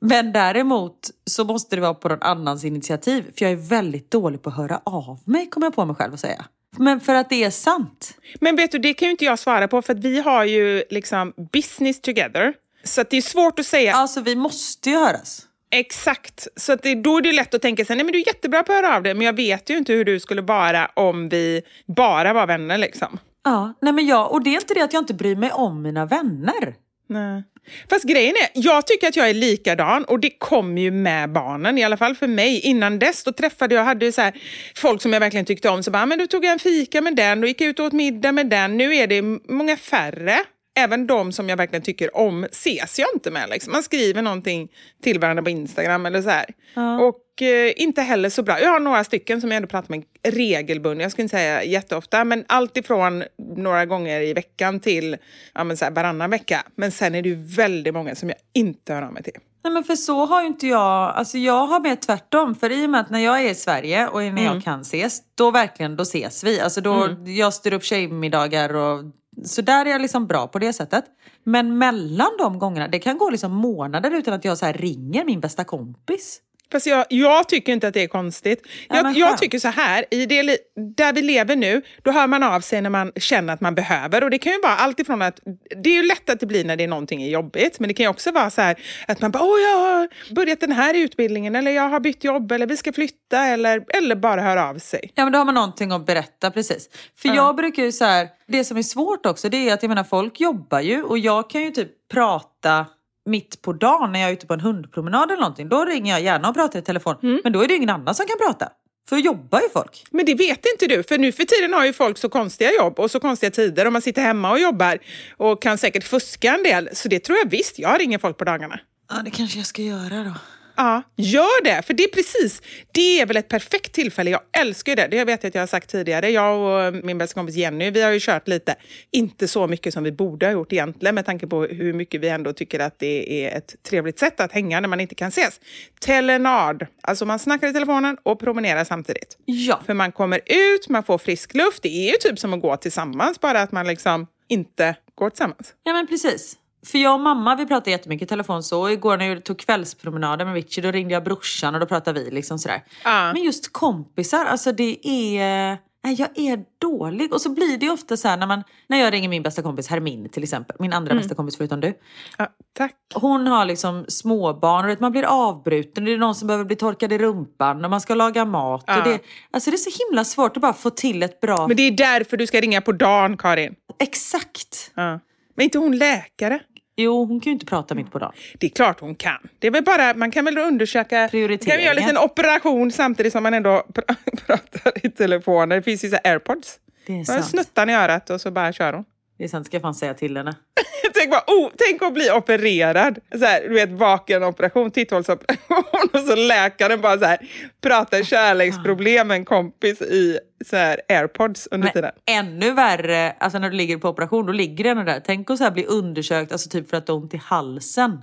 Speaker 2: Men däremot så måste det vara på någon annans initiativ. För jag är väldigt dålig på att höra av mig, kommer jag på mig själv att säga. Men för att det är sant.
Speaker 1: Men vet du, det kan ju inte jag svara på för att vi har ju liksom business together. Så det är svårt att säga
Speaker 2: Alltså vi måste ju höras.
Speaker 1: exakt. Så att det, då är det lätt att tänka sig, nej men du är jättebra på att höra av dig, men jag vet ju inte hur du skulle vara om vi bara var vänner liksom.
Speaker 2: Ja, nej men jag, och det är inte det att jag inte bryr mig om mina vänner.
Speaker 1: Nej. Fast grejen är, jag tycker att jag är likadan och det kommer ju med barnen, i alla fall för mig. Innan dess då träffade jag hade så här, folk som jag verkligen tyckte om. Så bara, men då tog jag en fika med den, då gick jag ut och åt middag med den. Nu är det många färre. Även de som jag verkligen tycker om ses jag inte med. Liksom. Man skriver någonting till varandra på Instagram eller så här. Ja. Och eh, inte heller så bra. Jag har några stycken som jag ändå pratar med regelbundet. Jag skulle inte säga jätteofta, men allt ifrån några gånger i veckan till ja, men så här, varannan vecka. Men sen är det ju väldigt många som jag inte hör av mig till.
Speaker 2: Nej men för så har ju inte jag, alltså jag har mer tvärtom. För i och med att när jag är i Sverige och när mm. jag kan ses, då verkligen, då ses vi. Alltså då, mm. jag styr upp tjejmiddagar och så där är jag liksom bra på det sättet. Men mellan de gångerna, det kan gå liksom månader utan att jag så ringer min bästa kompis.
Speaker 1: Fast jag, jag, tycker inte att det är konstigt. Ja, jag, jag, tycker så här, i det, där vi lever nu, då hör man av sig när man känner att man behöver. Och det kan ju vara allt ifrån att, det är ju lätt att det blir när det är någonting är jobbigt, men det kan ju också vara så här att man bara, åh jag har börjat den här utbildningen, eller jag har bytt jobb, eller vi ska flytta, eller, eller bara höra av sig.
Speaker 2: Ja men då har man någonting att berätta, precis. För ja. jag brukar ju så här, det som är svårt också, det är att jag menar folk jobbar ju och jag kan ju typ prata mitt på dagen när jag är ute på en hundpromenad eller någonting, då ringer jag gärna och pratar i telefon. Mm. Men då är det ingen annan som kan prata. För jobbar ju folk.
Speaker 1: Men det vet inte du, för nu för tiden har ju folk så konstiga jobb och så konstiga tider och man sitter hemma och jobbar och kan säkert fuska en del. Så det tror jag visst, jag ringer folk på dagarna.
Speaker 2: Ja, det kanske jag ska göra då.
Speaker 1: Ja, gör det. För det är precis, det är väl ett perfekt tillfälle. Jag älskar det. Det vet jag att jag har sagt tidigare. Jag och min bästa kompis Jenny, vi har ju kört lite. Inte så mycket som vi borde ha gjort egentligen med tanke på hur mycket vi ändå tycker att det är ett trevligt sätt att hänga när man inte kan ses. Telenard. Alltså man snackar i telefonen och promenerar samtidigt.
Speaker 2: Ja.
Speaker 1: För man kommer ut, man får frisk luft. Det är ju typ som att gå tillsammans, bara att man liksom inte går tillsammans.
Speaker 2: Ja men precis. För jag och mamma vi pratar jättemycket i telefon så. Igår när jag tog kvällspromenader med Richie då ringde jag brorsan och då pratade vi liksom sådär. Uh. Men just kompisar, alltså det är... Nej, jag är dålig. Och så blir det ofta så här när, man, när jag ringer min bästa kompis Hermin till exempel. Min andra mm. bästa kompis förutom du.
Speaker 1: Ja, tack.
Speaker 2: Hon har liksom småbarn och man blir avbruten. Det är någon som behöver bli torkad i rumpan och man ska laga mat. Ja. Och det, alltså det är så himla svårt att bara få till ett bra...
Speaker 1: Men det är därför du ska ringa på dagen Karin.
Speaker 2: Exakt.
Speaker 1: Ja. Men inte hon läkare?
Speaker 2: Jo, hon kan ju inte prata mitt på dagen.
Speaker 1: Det är klart hon kan. Det är väl bara, man kan väl undersöka... Prioriteringar. Kan vi göra en liten operation samtidigt som man ändå pr (laughs) pratar i telefon. Det finns ju så airpods. Det är sant. Snuttar i örat och så bara kör hon.
Speaker 2: Det är sant, ska jag fan säga till henne. (laughs)
Speaker 1: tänk, bara, oh, tänk att bli opererad. Så här, du vet, vakenoperation, titthålsoperation (laughs) och så läkaren bara så här, pratar kärleksproblem med en kompis i så här, airpods under Men tiden.
Speaker 2: Ännu värre, alltså när du ligger på operation, då ligger den där. Tänk att så här, bli undersökt, alltså typ för att du har ont i halsen.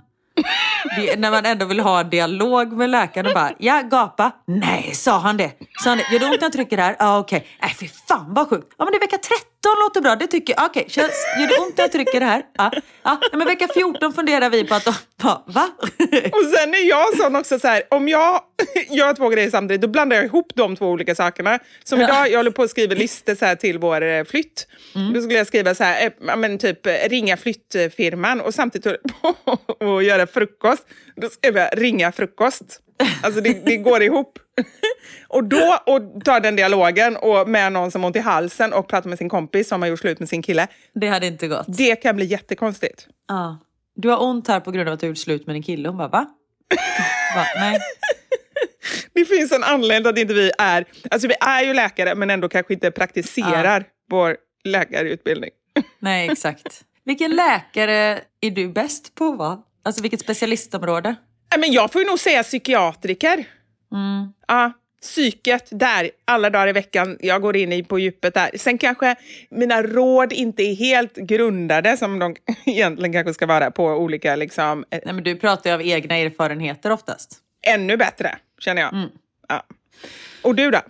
Speaker 2: Det, när man ändå vill ha en dialog med läkaren och bara, ja gapa. Nej, sa han det? Sa han det? Gör det ont när jag trycker här? Ja, ah, okej. Okay. Nej, fy fan vad sjukt. Ja, men det är vecka 13 låter bra, det tycker jag. Okej, okay. gör det ont när jag trycker här? Ja. ja. Men vecka 14 funderar vi på att, va? va?
Speaker 1: Och sen är jag sån också så här, om jag gör två grejer samtidigt, då blandar jag ihop de två olika sakerna. Som ja. idag, jag håller på att skriva listor så här till vår eh, flytt. Mm. Då skulle jag skriva så här, eh, men typ ringa flyttfirman och samtidigt på (laughs) att göra frukost. Då skrev jag ringa frukost. Alltså det, det går ihop. och då och ta den dialogen och med någon som har ont i halsen och prata med sin kompis som har gjort slut med sin kille.
Speaker 2: Det hade inte gått.
Speaker 1: Det kan bli jättekonstigt.
Speaker 2: Ja. Du har ont här på grund av att du har gjort slut med din kille. Hon bara, va? va? Nej. (laughs)
Speaker 1: Det finns en anledning att inte vi är... Alltså vi är ju läkare men ändå kanske inte praktiserar ja. vår läkarutbildning. (laughs)
Speaker 2: Nej, exakt. Vilken läkare är du bäst på? Va? Alltså vilket specialistområde?
Speaker 1: Men jag får nog säga psykiatriker.
Speaker 2: Mm.
Speaker 1: Ja, psyket, där, alla dagar i veckan. Jag går in i på djupet där. Sen kanske mina råd inte är helt grundade som de (laughs) egentligen kanske ska vara på olika... Liksom,
Speaker 2: eh, Nej, men du pratar ju av egna erfarenheter oftast.
Speaker 1: Ännu bättre, känner jag. Mm. Ja. Och du då?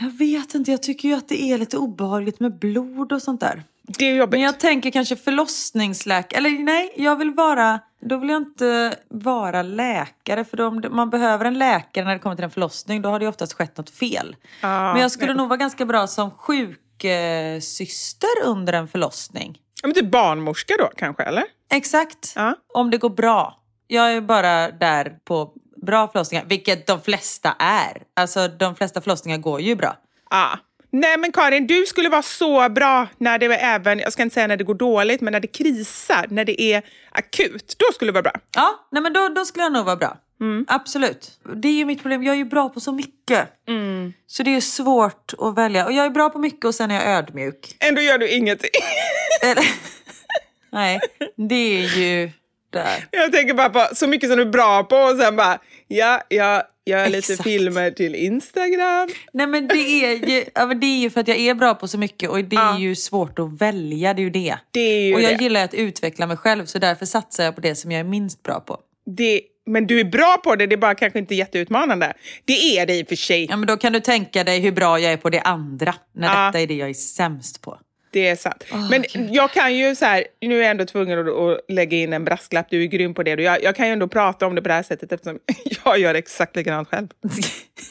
Speaker 2: Jag vet inte, jag tycker ju att det är lite obehagligt med blod och sånt där.
Speaker 1: Det är jobbigt.
Speaker 2: Men jag tänker kanske förlossningsläkare. Eller nej, jag vill vara... Då vill jag inte vara läkare. För då, man behöver en läkare när det kommer till en förlossning. Då har det oftast skett något fel. Ah, men jag skulle nej. nog vara ganska bra som sjuksyster under en förlossning.
Speaker 1: Ja, men typ barnmorska då kanske, eller?
Speaker 2: Exakt.
Speaker 1: Ah.
Speaker 2: Om det går bra. Jag är bara där på bra förlossningar, vilket de flesta är. Alltså de flesta förlossningar går ju bra.
Speaker 1: Ah. Nej men Karin, du skulle vara så bra när det även, jag ska inte säga när det går dåligt, men när det krisar, när det är akut. Då skulle du vara bra.
Speaker 2: Ja, nej men då, då skulle jag nog vara bra. Absolut. Det är ju mitt problem, jag är ju bra på så mycket. Så det är svårt att välja. Och jag är bra på mycket och sen är jag ödmjuk.
Speaker 1: Ändå gör du ingenting. (laughs)
Speaker 2: Nej, det är ju där.
Speaker 1: Jag tänker bara på så mycket som du är bra på och sen bara, ja, jag gör lite
Speaker 2: Exakt.
Speaker 1: filmer till Instagram.
Speaker 2: Nej men det är, ju, det är ju för att jag är bra på så mycket och det är
Speaker 1: Ja.
Speaker 2: ju svårt att välja, det är ju det.
Speaker 1: Det är ju
Speaker 2: och jag
Speaker 1: det.
Speaker 2: gillar att utveckla mig själv så därför satsar jag på det som jag är minst bra på.
Speaker 1: det. Men du är bra på det, det är bara kanske inte jätteutmanande. Det är det i och för sig.
Speaker 2: Ja men då kan du tänka dig hur bra jag är på det andra när
Speaker 1: Ja.
Speaker 2: detta är det jag är sämst på.
Speaker 1: Det är sant. Men jag kan ju så här, nu är jag ändå tvungen att, att lägga in en brasklapp, du är grym på det. Jag, jag kan ju ändå prata om det på det här sättet eftersom (laughs) jag gör exakt likadant själv.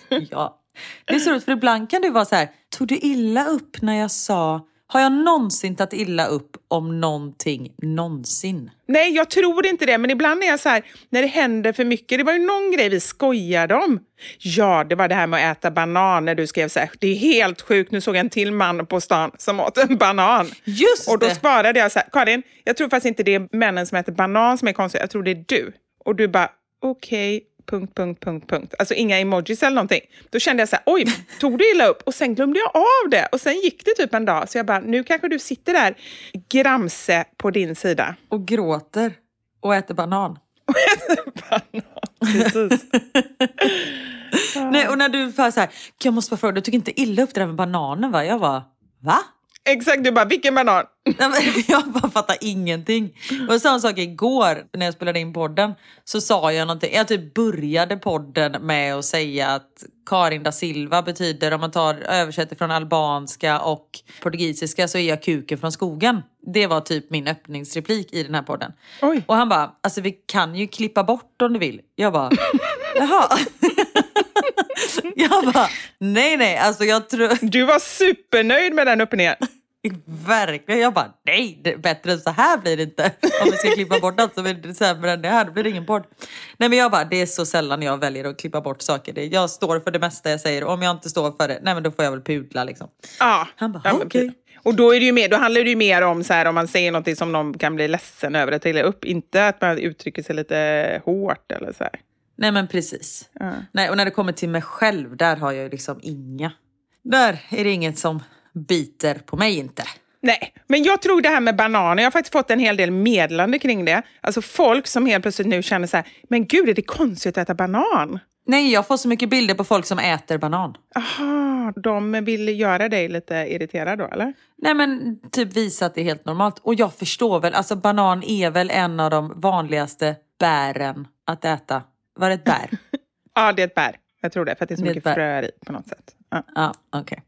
Speaker 1: (laughs)
Speaker 2: ja. Det är så roligt för ibland kan du vara så här, tog du illa upp när jag sa, har jag någonsin tagit illa upp om någonting någonsin?
Speaker 1: Nej, jag tror inte det, men ibland är jag så här, när det händer för mycket. Det var ju någon grej vi skojade om. Ja, det var det här med att äta banan när du skrev så här, det är helt sjukt, nu såg jag en till man på stan som åt en banan.
Speaker 2: Just
Speaker 1: Och då
Speaker 2: det!
Speaker 1: svarade jag så här, Karin, jag tror faktiskt inte det är männen som äter banan som är konstiga, jag tror det är du. Och du bara, okej, punkt, punkt, punkt, punkt. Alltså inga emojis eller någonting. Då kände jag så här, oj, tog du illa upp? Och sen glömde jag av det. Och sen gick det typ en dag, så jag bara, nu kanske du sitter där, gramse på din sida.
Speaker 2: Och gråter och äter banan. (laughs)
Speaker 1: Precis. (laughs)
Speaker 2: Nej, och när du var så här, jag måste bara fråga, du tog inte illa upp det där med bananen va? Jag var va?
Speaker 1: Exakt, du bara, vilken banan? (laughs)
Speaker 2: Jag bara fattar ingenting. Och samma sak igår när jag spelade in podden. Så sa jag någonting. Jag typ började podden med att säga att Karin da Silva betyder, om man tar översätter från albanska och portugisiska så är jag kuken från skogen. Det var typ min öppningsreplik i den här podden.
Speaker 1: Oj.
Speaker 2: Och han bara, alltså vi kan ju klippa bort om du vill. Jag bara, (laughs) jaha. (laughs) jag bara, nej nej, alltså jag tror...
Speaker 1: Du var supernöjd med den öppningen.
Speaker 2: Verkligen. Jag bara, nej, bättre än så här blir det inte. Om vi ska klippa bort allt så blir det sämre än det här. Då blir det ingen podd. Nej men jag bara, det är så sällan jag väljer att klippa bort saker. Jag står för det mesta jag säger. Om jag inte står för det, nej men då får jag väl pudla liksom.
Speaker 1: Ja.
Speaker 2: Han bara,
Speaker 1: Ja,
Speaker 2: okej.
Speaker 1: precis. Och då, är det ju mer, då handlar det ju mer om så här, om man säger något som någon kan bli ledsen över att illa upp. Inte att man uttrycker sig lite hårt eller så här.
Speaker 2: Nej men precis.
Speaker 1: Ja.
Speaker 2: Nej, och när det kommer till mig själv, där har jag ju liksom inga. Där är det inget som biter på mig inte.
Speaker 1: Nej, men jag tror det här med bananer, jag har faktiskt fått en hel del meddelande kring det. Alltså folk som helt plötsligt nu känner så här, men gud är det konstigt att äta banan?
Speaker 2: Nej, jag får så mycket bilder på folk som äter banan.
Speaker 1: Aha, de vill göra dig lite irriterad då eller?
Speaker 2: Nej men typ visa att det är helt normalt. Och jag förstår väl, alltså banan är väl en av de vanligaste bären att äta. Var det ett bär? (laughs)
Speaker 1: Ja, det är ett bär. Jag tror det, för att det är så
Speaker 2: Det
Speaker 1: mycket fröer i på något sätt. Ja.
Speaker 2: Ja, okej.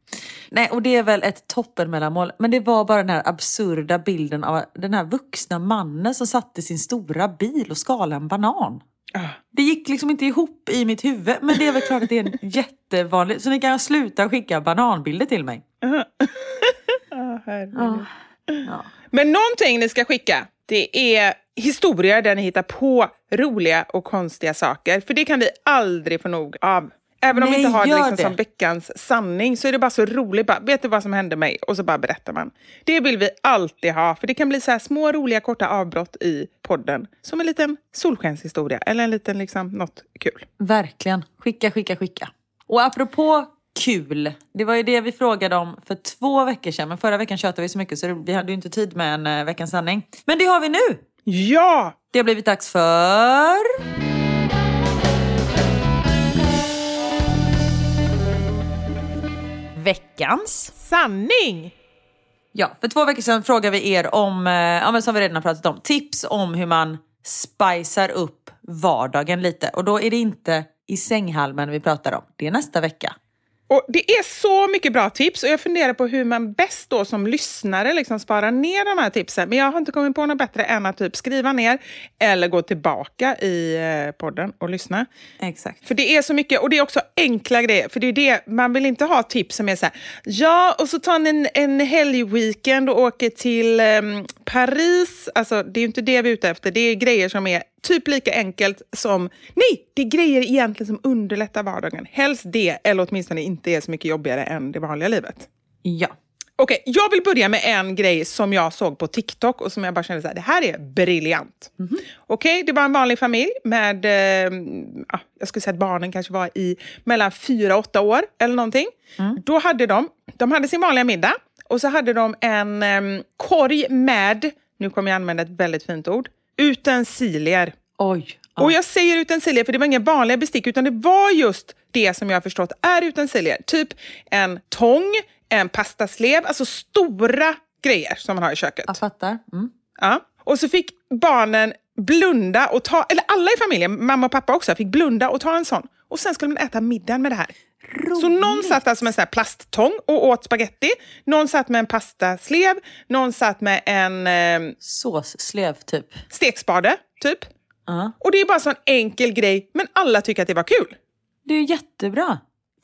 Speaker 2: Nej, och det är väl ett toppenmellanmål. Men det var bara den här absurda bilden av den här vuxna mannen som satte sin stora bil och skalade en banan.
Speaker 1: Ah.
Speaker 2: Det gick liksom inte ihop i mitt huvud. Men det är väl klart att det är en (laughs) jättevanlig... Så ni kan sluta skicka bananbilder till mig. (laughs)
Speaker 1: Ah, herregud.
Speaker 2: Ja. Ja.
Speaker 1: Men någonting ni ska skicka, det är historier där ni hittar på roliga och konstiga saker. För det kan vi aldrig få nog av. Även om vi inte har det, liksom
Speaker 2: det.
Speaker 1: som veckans sanning så är det bara så roligt. Bara, vet du vad som hände mig? Och så bara berättar man. Det vill vi alltid ha, för det kan bli så här små roliga korta avbrott i podden. Som en liten solskenshistoria eller en liten liksom något kul.
Speaker 2: Verkligen. Skicka, skicka, skicka. Och apropå kul. Det var ju det vi frågade om för två veckor sedan. Men förra veckan tjatade vi så mycket så vi hade ju inte tid med en uh, veckans sanning. Men det har vi nu.
Speaker 1: Ja!
Speaker 2: Det har blivit dags för... Veckans.
Speaker 1: Sanning!
Speaker 2: Ja, för två veckor sedan frågade vi er om, eh, ja, men som vi redan har pratat om, tips om hur man spicar upp vardagen lite. Och då är det inte i sänghalmen vi pratar om. Det är nästa vecka.
Speaker 1: Och Det är så mycket bra tips och jag funderar på hur man bäst då som lyssnare liksom sparar ner de här tipsen. Men jag har inte kommit på något bättre än att typ skriva ner eller gå tillbaka i eh, podden och lyssna.
Speaker 2: Exakt.
Speaker 1: För det är så mycket, och det är också enkla grejer. För det är det, man vill inte ha tips som är så här, ja, och så tar ni en, en helgweekend och åker till ehm, Paris. Alltså, det är ju inte det vi är ute efter. Det är grejer som är typ lika enkelt som, nej, det är grejer egentligen som underlättar vardagen. Helst det, eller åtminstone inte är så mycket jobbigare än det vanliga livet.
Speaker 2: Ja.
Speaker 1: Okej, jag vill börja med en grej som jag såg på TikTok och som jag bara kände så här, det här är briljant. Okej, det var en vanlig familj med, eh, ja, jag skulle säga att barnen kanske var i mellan fyra och åtta år eller någonting. Då hade de, de hade sin vanliga middag och så hade de en em, korg med, nu kommer jag använda ett väldigt fint ord, utensilier.
Speaker 2: Oj.
Speaker 1: Och jag säger utensilier för det var inga vanliga bestick utan det var just det som jag har förstått är utensilier. Typ en tång, en pastaslev, alltså stora grejer som man har i köket.
Speaker 2: Jag fattar. Mm.
Speaker 1: Ja. Och så fick barnen blunda och ta, eller alla i familjen, mamma och pappa också, fick blunda och ta en sån. Och sen skulle man äta middagen med det här. Så någon satt alltså med en sån här plasttång och åt spaghetti. Någon satt med en pastaslev. Någon satt med en eh,
Speaker 2: Såsslev typ.
Speaker 1: stekspade, typ.
Speaker 2: Ja.
Speaker 1: Och det är bara en sån enkel grej, men alla tycker att det var kul.
Speaker 2: Det är jättebra.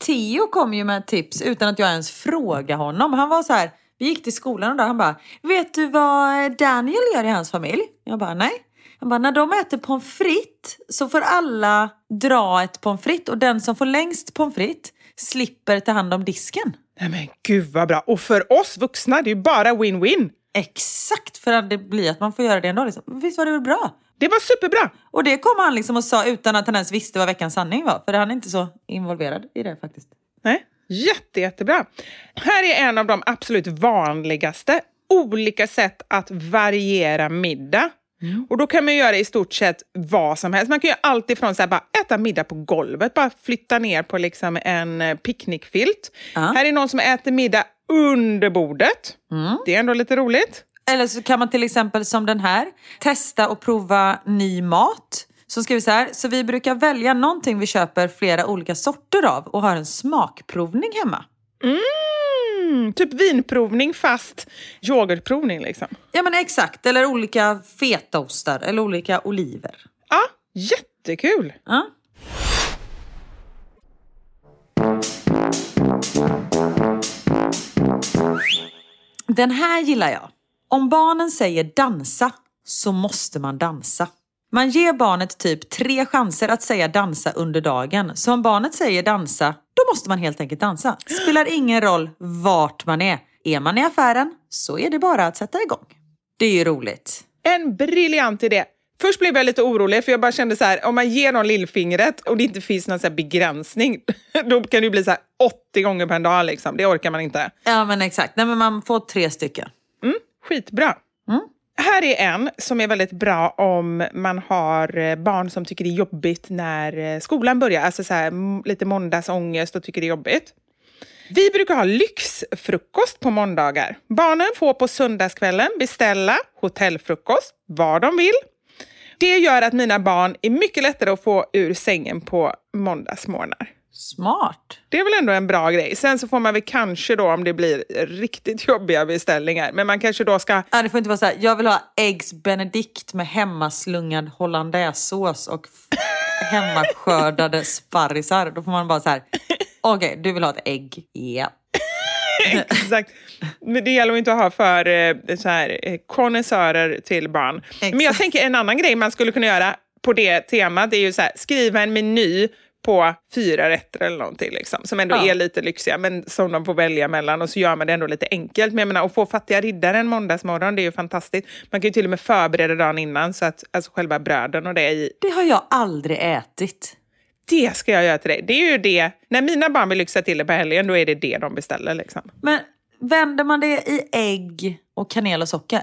Speaker 2: Theo kom ju med tips utan att jag ens frågade honom. Han var så här, vi gick till skolan och där han bara, vet du vad Daniel gör i hans familj? Jag bara, nej. Han bara, när de äter pommes frites så får alla dra ett pommes frites och den som får längst pommes frites slipper ta hand om disken.
Speaker 1: Nej men gud vad bra. Och för oss vuxna, det är ju bara win-win.
Speaker 2: Exakt, för att det blir att man får göra det dag. Liksom. Visst var det väl bra?
Speaker 1: Det var superbra.
Speaker 2: Och det kom han liksom och sa utan att han ens visste vad veckans sanning var. För han är inte så involverad i det faktiskt.
Speaker 1: Nej, jätte, jättebra. Här är en av de absolut vanligaste olika sätt att variera middag. Och då kan man göra i stort sett vad som helst. Man kan göra allt ifrån så här, bara äta middag på golvet, bara flytta ner på liksom en eh, picknickfilt.
Speaker 2: Ja.
Speaker 1: Här är någon som äter middag under bordet. Det är ändå lite roligt.
Speaker 2: Eller så kan man till exempel som den här testa och prova ny mat. Så skriver så här, så vi brukar välja någonting vi köper flera olika sorter av och har en smakprovning hemma.
Speaker 1: Mm, typ vinprovning fast yoghurtprovning liksom.
Speaker 2: Ja men exakt, eller olika fetaostar eller olika oliver.
Speaker 1: Ja, jättekul.
Speaker 2: Ja. Den här gillar jag. Om barnen säger dansa så måste man dansa. Man ger barnet typ tre chanser att säga dansa under dagen. Så om barnet säger dansa, då måste man helt enkelt dansa. Spelar ingen roll vart man är. Är man i affären så är det bara att sätta igång. Det är ju roligt.
Speaker 1: En briljant idé. Först blev jag lite orolig för jag bara kände så här, om man ger någon lillfingret och det inte finns någon så begränsning, (laughs) då kan det bli så här 80 gånger per dag liksom. Det orkar man inte.
Speaker 2: Ja men exakt, Nej, men man får tre stycken.
Speaker 1: Skitbra. Här är en som är väldigt bra om man har eh, barn som tycker det är jobbigt när eh, skolan börjar. Alltså så här, lite måndagsångest och tycker det är jobbigt. Vi brukar ha lyxfrukost på måndagar. Barnen får på söndagskvällen beställa hotellfrukost, vad de vill. Det gör att mina barn är mycket lättare att få ur sängen på måndagsmorgnar.
Speaker 2: Smart.
Speaker 1: Det är väl ändå en bra grej. Sen så får man väl kanske då, om det blir riktigt (laughs) jobbiga beställningar, men man kanske då ska
Speaker 2: Ja, det får inte vara så här, jag vill ha eggs benedict med hemmaslungad hollandaisesås och (laughs) hemmaskördade sparrisar. Då får man bara så här, (laughs) okej, du vill ha ett ägg? Ja.
Speaker 1: Exakt. Men det gäller att inte att ha för eh, så här, eh, konnässörer till barn. Men jag
Speaker 2: Exakt.
Speaker 1: tänker en annan grej man skulle kunna göra på det temat är ju så här, skriva en meny på fyra rätter eller någonting liksom, som ändå
Speaker 2: Ja.
Speaker 1: är lite lyxiga men som de får välja mellan och så gör man det ändå lite enkelt. Men jag menar, att få fattiga riddare en måndagsmorgon, det är ju fantastiskt. Man kan ju till och med förbereda dagen innan så att alltså själva bröden och det i
Speaker 2: Det har jag aldrig ätit.
Speaker 1: det ska jag göra till dig. Det är ju det, när mina barn vill lyxa till det på helgen, då är det det de beställer. Liksom.
Speaker 2: Men vänder man det i ägg och kanel och socker?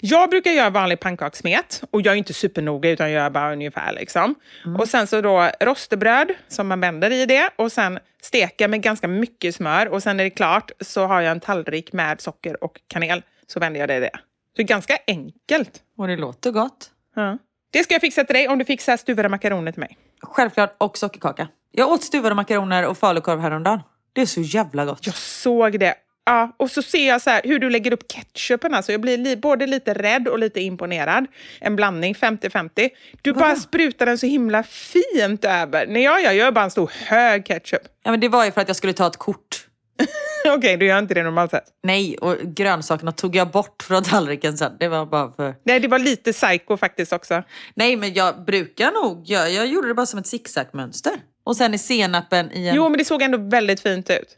Speaker 1: Jag brukar göra vanlig pannkakssmet och jag är inte supernoga utan jag gör bara ungefär. Liksom. Och sen så då rostbröd som man vänder i det och sen steka med ganska mycket smör och sen är det klart så har jag en tallrik med socker och kanel. Så vänder jag det i det. Så det är ganska enkelt.
Speaker 2: Och det låter gott.
Speaker 1: Ja. Det ska jag fixa till dig om du fixar stuvade makaroner till mig.
Speaker 2: Självklart, och sockerkaka. Jag åt stuvade makaroner och falukorv häromdagen. Det är så jävla gott.
Speaker 1: Jag såg det. Ja, och så ser jag så här, hur du lägger upp ketchupen. Alltså jag blir li både lite rädd och lite imponerad. En blandning, 50-50. Du bara sprutar den så himla fint över. Nej, jag, jag gör bara en stor hög ketchup.
Speaker 2: Ja, men det var ju för att jag skulle ta ett kort. (laughs)
Speaker 1: Okej, du gör inte det normalt sett.
Speaker 2: Nej, och grönsakerna tog jag bort från tallriken sen. Det var bara för...
Speaker 1: Nej, det var lite psycho faktiskt också.
Speaker 2: Nej, men jag brukar nog... Jag, jag gjorde det bara som ett zigzagmönster. Och sen är senapen i en...
Speaker 1: Jo, men det såg ändå väldigt fint ut.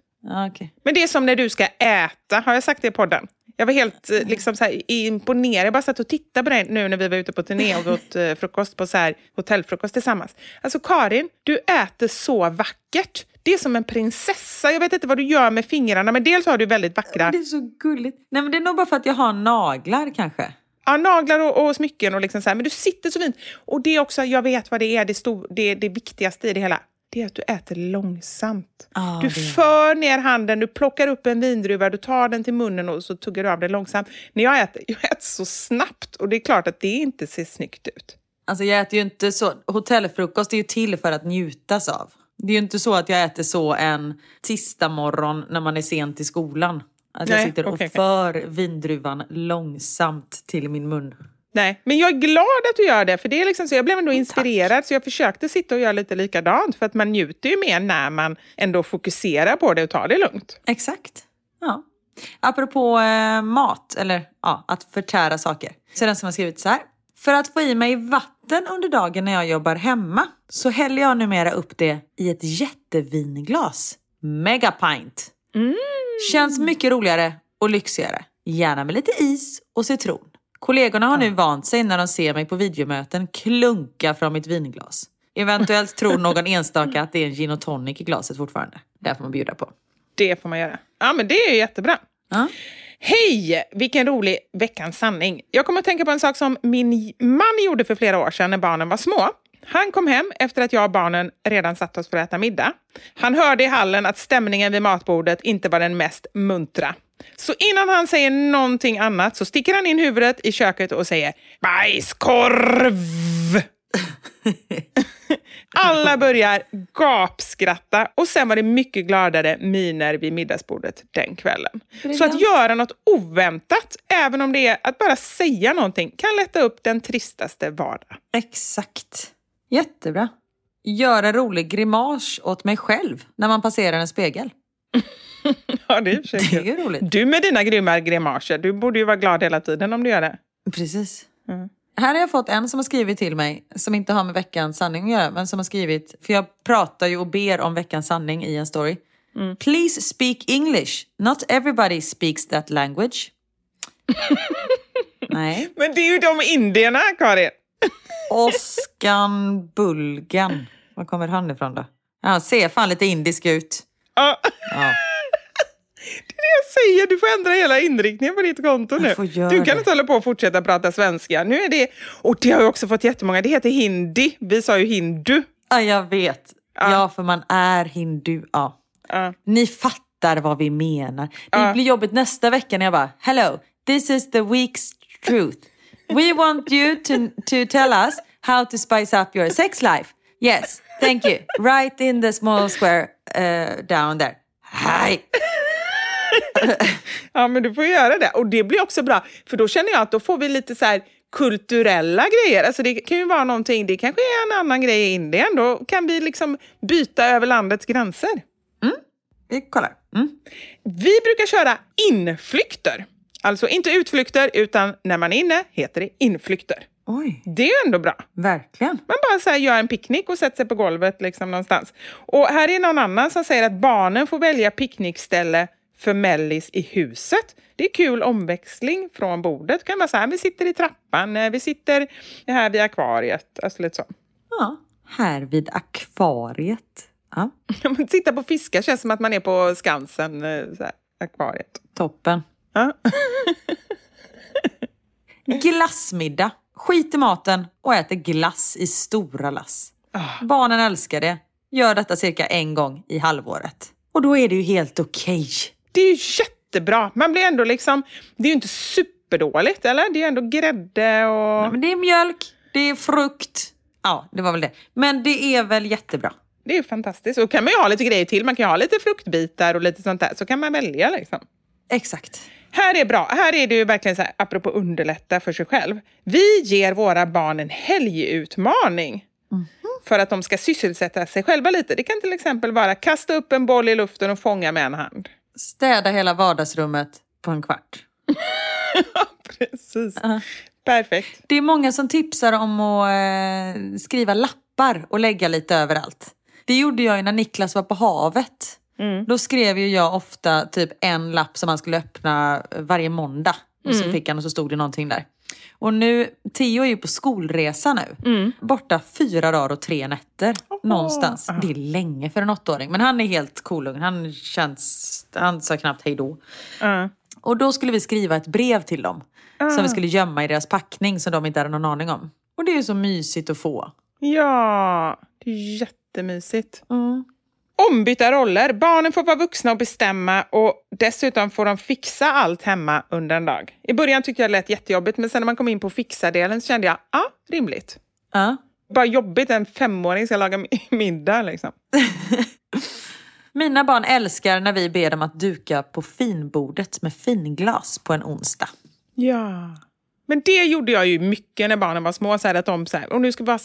Speaker 2: Okej.
Speaker 1: Men det är som när du ska äta, har jag sagt det i podden? Jag var helt eh, liksom, så här, imponerad. Jag bara satt och tittade på dig nu när vi var ute på turné och åt eh, frukost på så här, hotellfrukost tillsammans. Alltså Karin, du äter så vackert. Det är som en prinsessa. Jag vet inte vad du gör med fingrarna, men dels har du väldigt vackra
Speaker 2: Det är så gulligt. Nej, men det är nog bara för att jag har naglar kanske.
Speaker 1: ja, naglar och, och smycken. Och liksom så här. Men du sitter så fint. Och det är också, jag vet vad det är, det, stor, det, det viktigaste i det hela. Det är att du äter långsamt.
Speaker 2: Ja,
Speaker 1: du
Speaker 2: det
Speaker 1: för ner handen, du plockar upp en vindruva, du tar den till munnen och så tuggar du av den långsamt. När jag äter, jag äter så snabbt och det är klart att det inte ser snyggt ut.
Speaker 2: Alltså jag äter ju inte så. Hotellfrukost är ju till för att njutas av. Det är ju inte så att jag äter så en tisdag morgon när man är sent till skolan. Att jag
Speaker 1: Nej,
Speaker 2: sitter och för vindruvan långsamt till min mun.
Speaker 1: Nej, men jag är glad att du gör det, för det är liksom så, jag blev ändå inspirerad så jag försökte sitta och göra lite likadant för att man njuter ju mer när man ändå fokuserar på det och tar det lugnt.
Speaker 2: Exakt. Ja. Apropå eh, mat, eller ja, att förtära saker. Så är det en som har skrivit så här. För att få i mig vatten under dagen när jag jobbar hemma så häller jag numera upp det i ett jättevinglas. Megapint. Känns mycket roligare och lyxigare. Gärna med lite is och citron. Kollegorna har nu vant sig när de ser mig på videomöten klunka från mitt vinglas. Eventuellt tror någon enstaka att det är en gin och tonic i glaset fortfarande. Det får man bjuda på.
Speaker 1: Det får man göra. Ja, men det är jättebra.
Speaker 2: Ja.
Speaker 1: Hej! Vilken rolig veckans sanning. Jag kommer att tänka på en sak som min man gjorde för flera år sedan när barnen var små. Han kom hem efter att jag och barnen redan satt oss för att äta middag. Han hörde i hallen att stämningen vid matbordet inte var den mest muntra. Så innan han säger någonting annat så sticker han in huvudet i köket och säger bajskorv. (laughs) Alla börjar gapskratta och sen var det mycket gladare miner vid middagsbordet den kvällen. Så att göra något oväntat, även om det är att bara säga någonting, kan lätta upp den tristaste vardag.
Speaker 2: Exakt. Jättebra. Gör en rolig grimas åt mig själv när man passerar en spegel. (laughs)
Speaker 1: Ja, det är, i och för sig
Speaker 2: Det är roligt.
Speaker 1: Du med dina grymma grimaser, du borde ju vara glad hela tiden om du gör det.
Speaker 2: Precis. Här har jag fått en som har skrivit till mig, som inte har med veckans sanning att göra, men som har skrivit, för jag pratar ju och ber om veckans sanning i en story. Please speak English. Not everybody speaks that language. (laughs) Nej.
Speaker 1: Men det är ju de indierna, Karin.
Speaker 2: Oskan Bulgan. Var kommer han ifrån då? Han ser fan lite indisk ut.
Speaker 1: Ja.
Speaker 2: Ja.
Speaker 1: Det är det jag säger, du får ändra hela inriktningen på ditt konto nu. Du kan inte hålla på och fortsätta prata svenska. Nu är det, och det har jag också fått jättemånga, det heter hindi. Vi sa ju hindu.
Speaker 2: Ja, jag vet. Ja, för man är hindu. Ja.
Speaker 1: Ja.
Speaker 2: Ni fattar vad vi menar. Det
Speaker 1: Ja.
Speaker 2: blir jobbigt nästa vecka när jag bara Hello, this is the week's truth. We want you to, to tell us how to spice up your sex life. Yes, thank you. Right in the small square uh, down there. Hej! (laughs)
Speaker 1: Ja, men du får göra det. Och det blir också bra, för då känner jag att då får vi lite så här kulturella grejer. Alltså det kan ju vara någonting, det kanske är en annan grej i Indien. Då kan vi liksom byta över landets gränser.
Speaker 2: Vi kollar. Mm.
Speaker 1: Vi brukar köra inflykter. Alltså inte utflykter, utan när man är inne heter det inflykter.
Speaker 2: Oj,
Speaker 1: Det är ändå bra.
Speaker 2: verkligen.
Speaker 1: Man bara så här gör en picknick och sätter sig på golvet liksom någonstans. Och här är någon annan som säger att barnen får välja picknickställe för mellis i huset. Det är kul omväxling från bordet. kan man säga, vi sitter i trappan, eh, vi sitter här vid akvariet. Alltså lite så.
Speaker 2: Ja, här vid akvariet. Ja, (laughs)
Speaker 1: Sitta på fiskar känns som att man är på Skansen, eh, så här, akvariet.
Speaker 2: toppen.
Speaker 1: Ja. (laughs)
Speaker 2: Glassmiddag. Skit i maten och äter glass i stora lass. Barnen älskar det. Gör detta cirka en gång i halvåret. Och då är det ju helt okej.
Speaker 1: Det är ju jättebra. Man blir ändå liksom, det är ju inte superdåligt, eller? Det är ändå grädde och...
Speaker 2: Ja, men det är mjölk, det är frukt. Ja, det var väl det. Men det är väl jättebra.
Speaker 1: Det är ju fantastiskt. Och kan man ju ha lite grejer till. Man kan ju ha lite fruktbitar och lite sånt där. Så kan man välja liksom.
Speaker 2: Exakt.
Speaker 1: Här är bra. Här är det ju verkligen så här, apropå underlätta för sig själv. Vi ger våra barn en helgutmaning. För att de ska sysselsätta sig själva lite. Det kan till exempel vara kasta upp en boll i luften och fånga med en hand.
Speaker 2: Städa hela vardagsrummet på en kvart. (laughs)
Speaker 1: Precis. Perfekt.
Speaker 2: Det är många som tipsar om att eh, skriva lappar och lägga lite överallt. Det gjorde jag ju när Niklas var på havet. Då skrev ju jag ofta typ en lapp som man skulle öppna varje måndag. Och så fick han och så stod det någonting där. Och nu, Theo är ju på skolresa nu. Borta fyra dagar och tre nätter. Någonstans. Det är länge för en åttaåring. Men han är helt cool. Han känns, han sa knappt hej då.
Speaker 1: Ja.
Speaker 2: Och då skulle vi skriva ett brev till dem. Som vi skulle gömma i deras packning som de inte hade någon aning om. Och det är ju så mysigt att få.
Speaker 1: Ja, det är jättemysigt. Ombytta roller. Barnen får vara vuxna och bestämma och dessutom får de fixa allt hemma under en dag. I början tyckte jag det lät jättejobbigt men sen när man kom in på fixa-delen så kände jag, ja, ah, rimligt.
Speaker 2: Ja.
Speaker 1: Bara jobbigt en femåring ska laga mi- (laughs) middag liksom. (laughs)
Speaker 2: Mina barn älskar när vi ber dem att duka på finbordet med finglas på en onsdag.
Speaker 1: Ja. Men det gjorde jag ju mycket när barnen var små. Så här, att de så här, och nu ska vi ha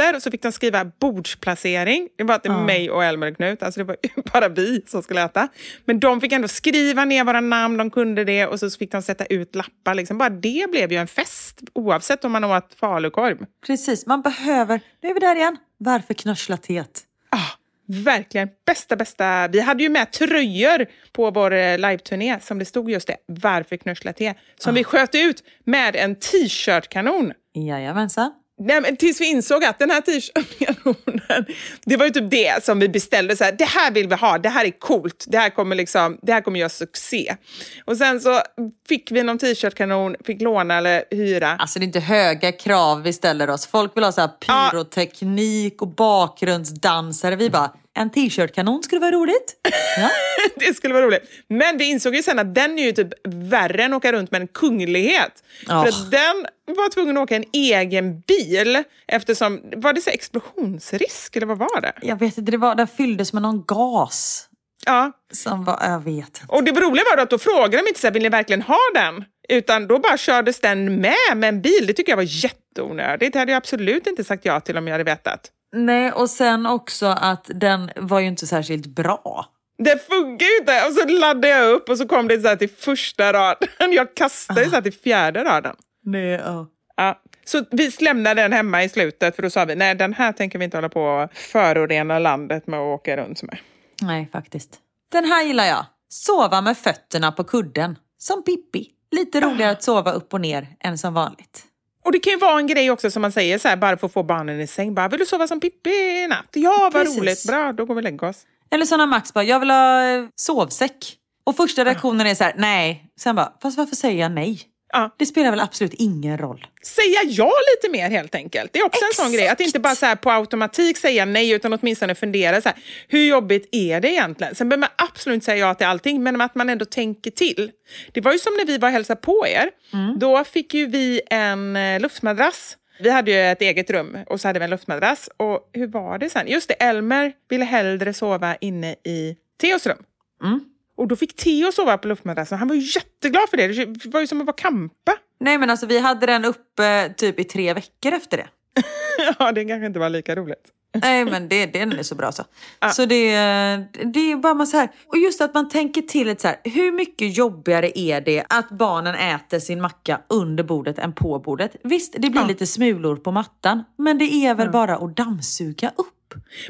Speaker 1: servetter och så fick de skriva bordsplacering. Det var till mig och Elmer och Knut. Alltså det var (laughs) bara vi som skulle äta. Men de fick ändå skriva ner våra namn, de kunde det och så fick de sätta ut lappar. Liksom. Bara det blev ju en fest oavsett om man åt falukorv.
Speaker 2: Precis, man behöver, nu är vi där igen, varför knöschlatet?
Speaker 1: Ah, verkligen. Bästa, bästa. Vi hade ju med tröjor på vår eh, liveturné som det stod just det, Varför knöschla te? Som vi sköt ut med en t-shirt-kanon.
Speaker 2: Jajamensan.
Speaker 1: Nej, men tills vi insåg att den här t-shirt-kanonen, det var ju typ det som vi beställde. Så här, det här vill vi ha, det här är coolt, det här kommer, liksom, det här kommer göra succé. Och sen så fick vi någon t-shirt-kanon, fick låna eller hyra.
Speaker 2: Alltså det är inte höga krav vi ställer oss. Folk vill ha så här pyroteknik och bakgrundsdansare. Vi bara, en t-shirt-kanon skulle vara roligt. Ja. (laughs)
Speaker 1: det skulle vara roligt. Men vi insåg ju sen att den är ju typ värre än att åka runt med en kunglighet.
Speaker 2: Ja.
Speaker 1: För att den var tvungen att åka en egen bil eftersom, var det så explosionsrisk eller vad var det?
Speaker 2: Jag vet inte, det var, den fylldes med någon gas.
Speaker 1: Ja,
Speaker 2: Som var, jag vet inte.
Speaker 1: och det roliga var att då frågade de inte så här, vill ni verkligen ha den? Utan då bara kördes den med med en bil. Det tycker jag var jätteonödigt. Det hade jag absolut inte sagt ja till om jag hade vetat.
Speaker 2: Nej, och sen också att den var ju inte särskilt bra.
Speaker 1: Det funkar ju inte! Och så laddade jag upp och så kom det så här till första raden. Jag kastade så här till fjärde raden.
Speaker 2: Nej, ja.
Speaker 1: Ja. Så vi lämnade den hemma i slutet för då sa vi nej den här tänker vi inte hålla på och förorena landet med att åka runt med.
Speaker 2: Nej, faktiskt. Den här gillar jag. Sova med fötterna på kudden. Som Pippi. Lite roligare att sova upp och ner än som vanligt.
Speaker 1: Och det kan ju vara en grej också som man säger så här, bara för att få barnen i säng. Bara, vill du sova som Pippi i natt? Ja, vad
Speaker 2: Precis.
Speaker 1: roligt. Bra, då går vi och lägger oss.
Speaker 2: Eller när Max bara, jag vill ha eh, sovsäck. Och första reaktionen är så här, nej. Sen bara, fast varför säger jag nej?
Speaker 1: Ja.
Speaker 2: Det spelar väl absolut ingen roll.
Speaker 1: Säga ja lite mer helt enkelt. Det är också en sån grej. Att inte bara så på automatik säga nej utan åtminstone fundera så här, hur jobbigt är det egentligen? Sen behöver man absolut inte säga ja till allting men att man ändå tänker till. Det var ju som när vi var och hälsade på er. Då fick ju vi en eh, luftmadrass. Vi hade ju ett eget rum och så hade vi en luftmadrass. Och hur var det sen? Just det, Elmer ville hellre sova inne i Theos rum. Och då fick Theo sova på luftmadrassen. Han var ju jätteglad för det. Det var ju som att vara kampa. (laughs)
Speaker 2: Nej men alltså vi hade den uppe typ i tre veckor efter det.
Speaker 1: ja, det kanske inte var lika roligt. (laughs)
Speaker 2: Nej men det, den är så bra så. Så det, det är bara så här. Och just att man tänker till lite så här. Hur mycket jobbigare är det att barnen äter sin macka under bordet än på bordet? Visst, det blir lite smulor på mattan. Men det är väl bara att dammsuga upp.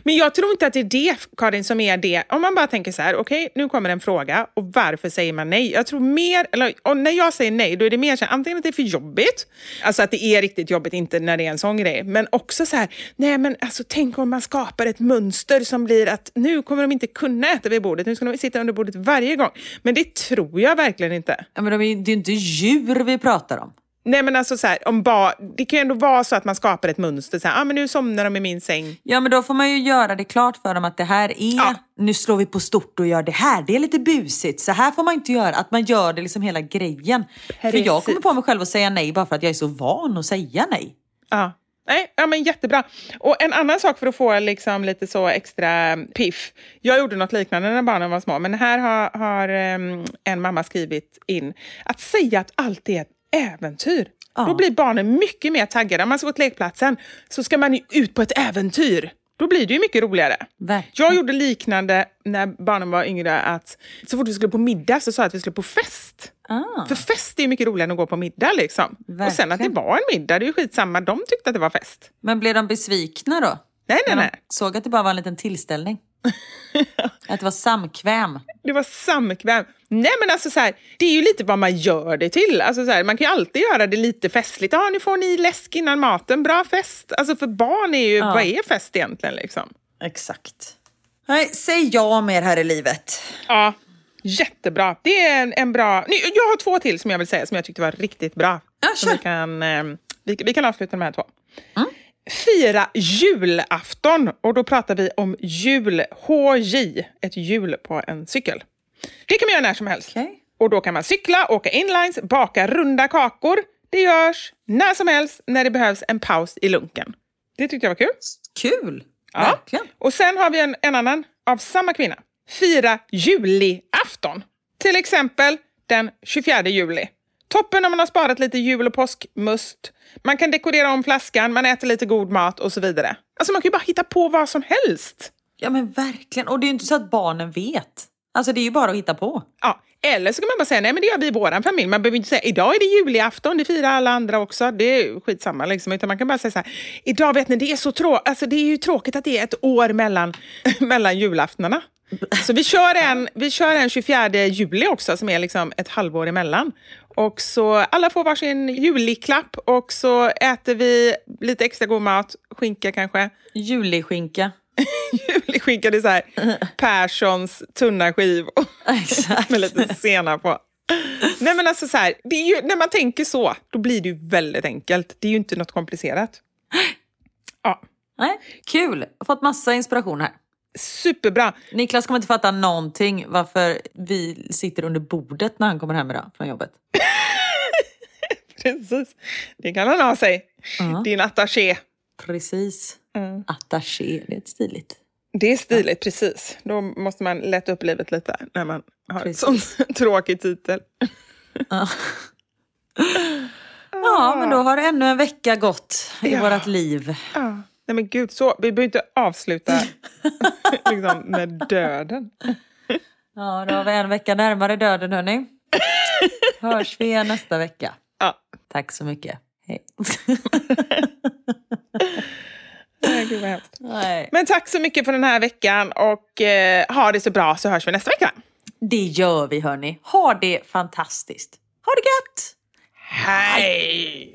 Speaker 1: Men jag tror inte att det är det, Karin, som är det. Om man bara tänker så här, okej, nu kommer en fråga och varför säger man nej? Jag tror mer, eller och när jag säger nej, då är det mer så här, antingen att det är för jobbigt, alltså att det är riktigt jobbigt, inte när det är en sån grej, men också så här, nej men alltså tänk om man skapar ett mönster som blir att nu kommer de inte kunna äta vid bordet, nu ska de sitta under bordet varje gång. Men det tror jag verkligen inte.
Speaker 2: Ja, men det är ju inte djur vi pratar om.
Speaker 1: Nej men alltså så här, om ba, det kan ju ändå vara så att man skapar ett mönster, så här, ah, men nu somnar de i min säng.
Speaker 2: Ja men då får man ju göra det klart för dem att det här är,
Speaker 1: Ja.
Speaker 2: nu slår vi på stort och gör det här, det är lite busigt, så här får man inte göra. Att man gör det liksom hela grejen. För jag kommer
Speaker 1: Precis.
Speaker 2: på mig själv att säga nej bara för att jag är så van att säga nej.
Speaker 1: Ja. Nej, ja, men jättebra. Och en annan sak för att få liksom lite så extra piff. Jag gjorde något liknande när barnen var små, men här har, har em, en mamma skrivit in att säga att allt är äventyr.
Speaker 2: Ja.
Speaker 1: Då blir barnen mycket mer taggade. Om man ska gå till lekplatsen så ska man ut på ett äventyr. Då blir det ju mycket roligare.
Speaker 2: Verkligen.
Speaker 1: Jag gjorde liknande när barnen var yngre. att Så fort vi skulle på middag så sa jag att vi skulle på fest.
Speaker 2: Ah.
Speaker 1: För fest är ju mycket roligare än att gå på middag. Liksom. Och sen att det var en middag, det är ju skitsamma. De tyckte att det var fest.
Speaker 2: Men blev de besvikna då?
Speaker 1: Nej, nej, nej.
Speaker 2: såg att det bara var en liten tillställning. (laughs) att det var samkväm.
Speaker 1: Det var samkväm. Nej men alltså så här, det är ju lite vad man gör det till. Alltså så här, man kan ju alltid göra det lite festligt. Ja, nu får ni läsk innan maten, bra fest. Alltså för barn är ju,
Speaker 2: Ja.
Speaker 1: vad är fest egentligen liksom?
Speaker 2: Exakt. Nej, säg ja mer här i livet.
Speaker 1: Ja, jättebra. Det är en, en bra... Nej, Jag har två till som jag vill säga som jag tyckte var riktigt bra.
Speaker 2: Ja, kör.
Speaker 1: vi, kan, eh, vi, vi kan avsluta med de här två. Fira julafton och då pratar vi om jul, HJ, ett hjul på en cykel. Det kan man göra när som helst.
Speaker 2: Okej.
Speaker 1: Och då kan man cykla, åka inlines, baka runda kakor. Det görs när som helst när det behövs en paus i lunken. Det tyckte jag var kul.
Speaker 2: Kul!
Speaker 1: Ja.
Speaker 2: Verkligen.
Speaker 1: Och sen har vi en, en annan av samma kvinna. Fira juliafton. Till exempel den 24 juli. Toppen om man har sparat lite jul och påskmust. Man kan dekorera om flaskan, man äter lite god mat och så vidare. Alltså man kan ju bara hitta på vad som helst.
Speaker 2: Ja men verkligen. Och det är ju inte så att barnen vet. Alltså det är ju bara att hitta på.
Speaker 1: Ja, eller så kan man bara säga nej men det gör vi i vår familj. Man behöver inte säga idag är det julafton, det firar alla andra också. Det är skitsamma liksom. Utan man kan bara säga så här, idag vet ni det är så tråkigt, alltså det är ju tråkigt att det är ett år mellan, (laughs) mellan julaftnarna. Så vi kör, en, vi kör en 24 juli också som är liksom ett halvår emellan. Och så alla får varsin juliklapp och så äter vi lite extra god mat, skinka kanske.
Speaker 2: Juliskinka. (laughs)
Speaker 1: Juliskinka, det är så här Perssons tunna skivor. Med lite senap på. Nej men alltså så här, det är ju, när man tänker så, då blir det ju väldigt enkelt. Det är ju inte något komplicerat. (gasps) Ja,
Speaker 2: Nej, kul. Jag har fått massa inspiration här.
Speaker 1: Superbra.
Speaker 2: Niklas kommer inte fatta någonting varför vi sitter under bordet när han kommer hem idag från jobbet. (laughs)
Speaker 1: Precis. Det kan han ha sig. Din attaché.
Speaker 2: Precis.
Speaker 1: Mm.
Speaker 2: Attaché, det är stiligt.
Speaker 1: Det är stiligt, precis. Då måste man lätta upp livet lite när man har
Speaker 2: Precis.
Speaker 1: en sån (laughs) tråkig titel.
Speaker 2: Ja, (laughs) men då har ännu en vecka gått i
Speaker 1: Ja.
Speaker 2: vårt liv.
Speaker 1: Ja. Nej men gud, så, vi behöver inte avsluta (laughs) liksom, med döden.
Speaker 2: Ja, då har vi en vecka närmare döden hörni. Hörs vi igen nästa vecka.
Speaker 1: Ja.
Speaker 2: Tack så mycket. Hej. (laughs)
Speaker 1: Nej, gud vad hemskt.
Speaker 2: Nej.
Speaker 1: Men tack så mycket för den här veckan och eh, ha det så bra så hörs vi nästa vecka.
Speaker 2: Det gör vi hörni. Ha det fantastiskt. Ha det gött!
Speaker 1: Hej!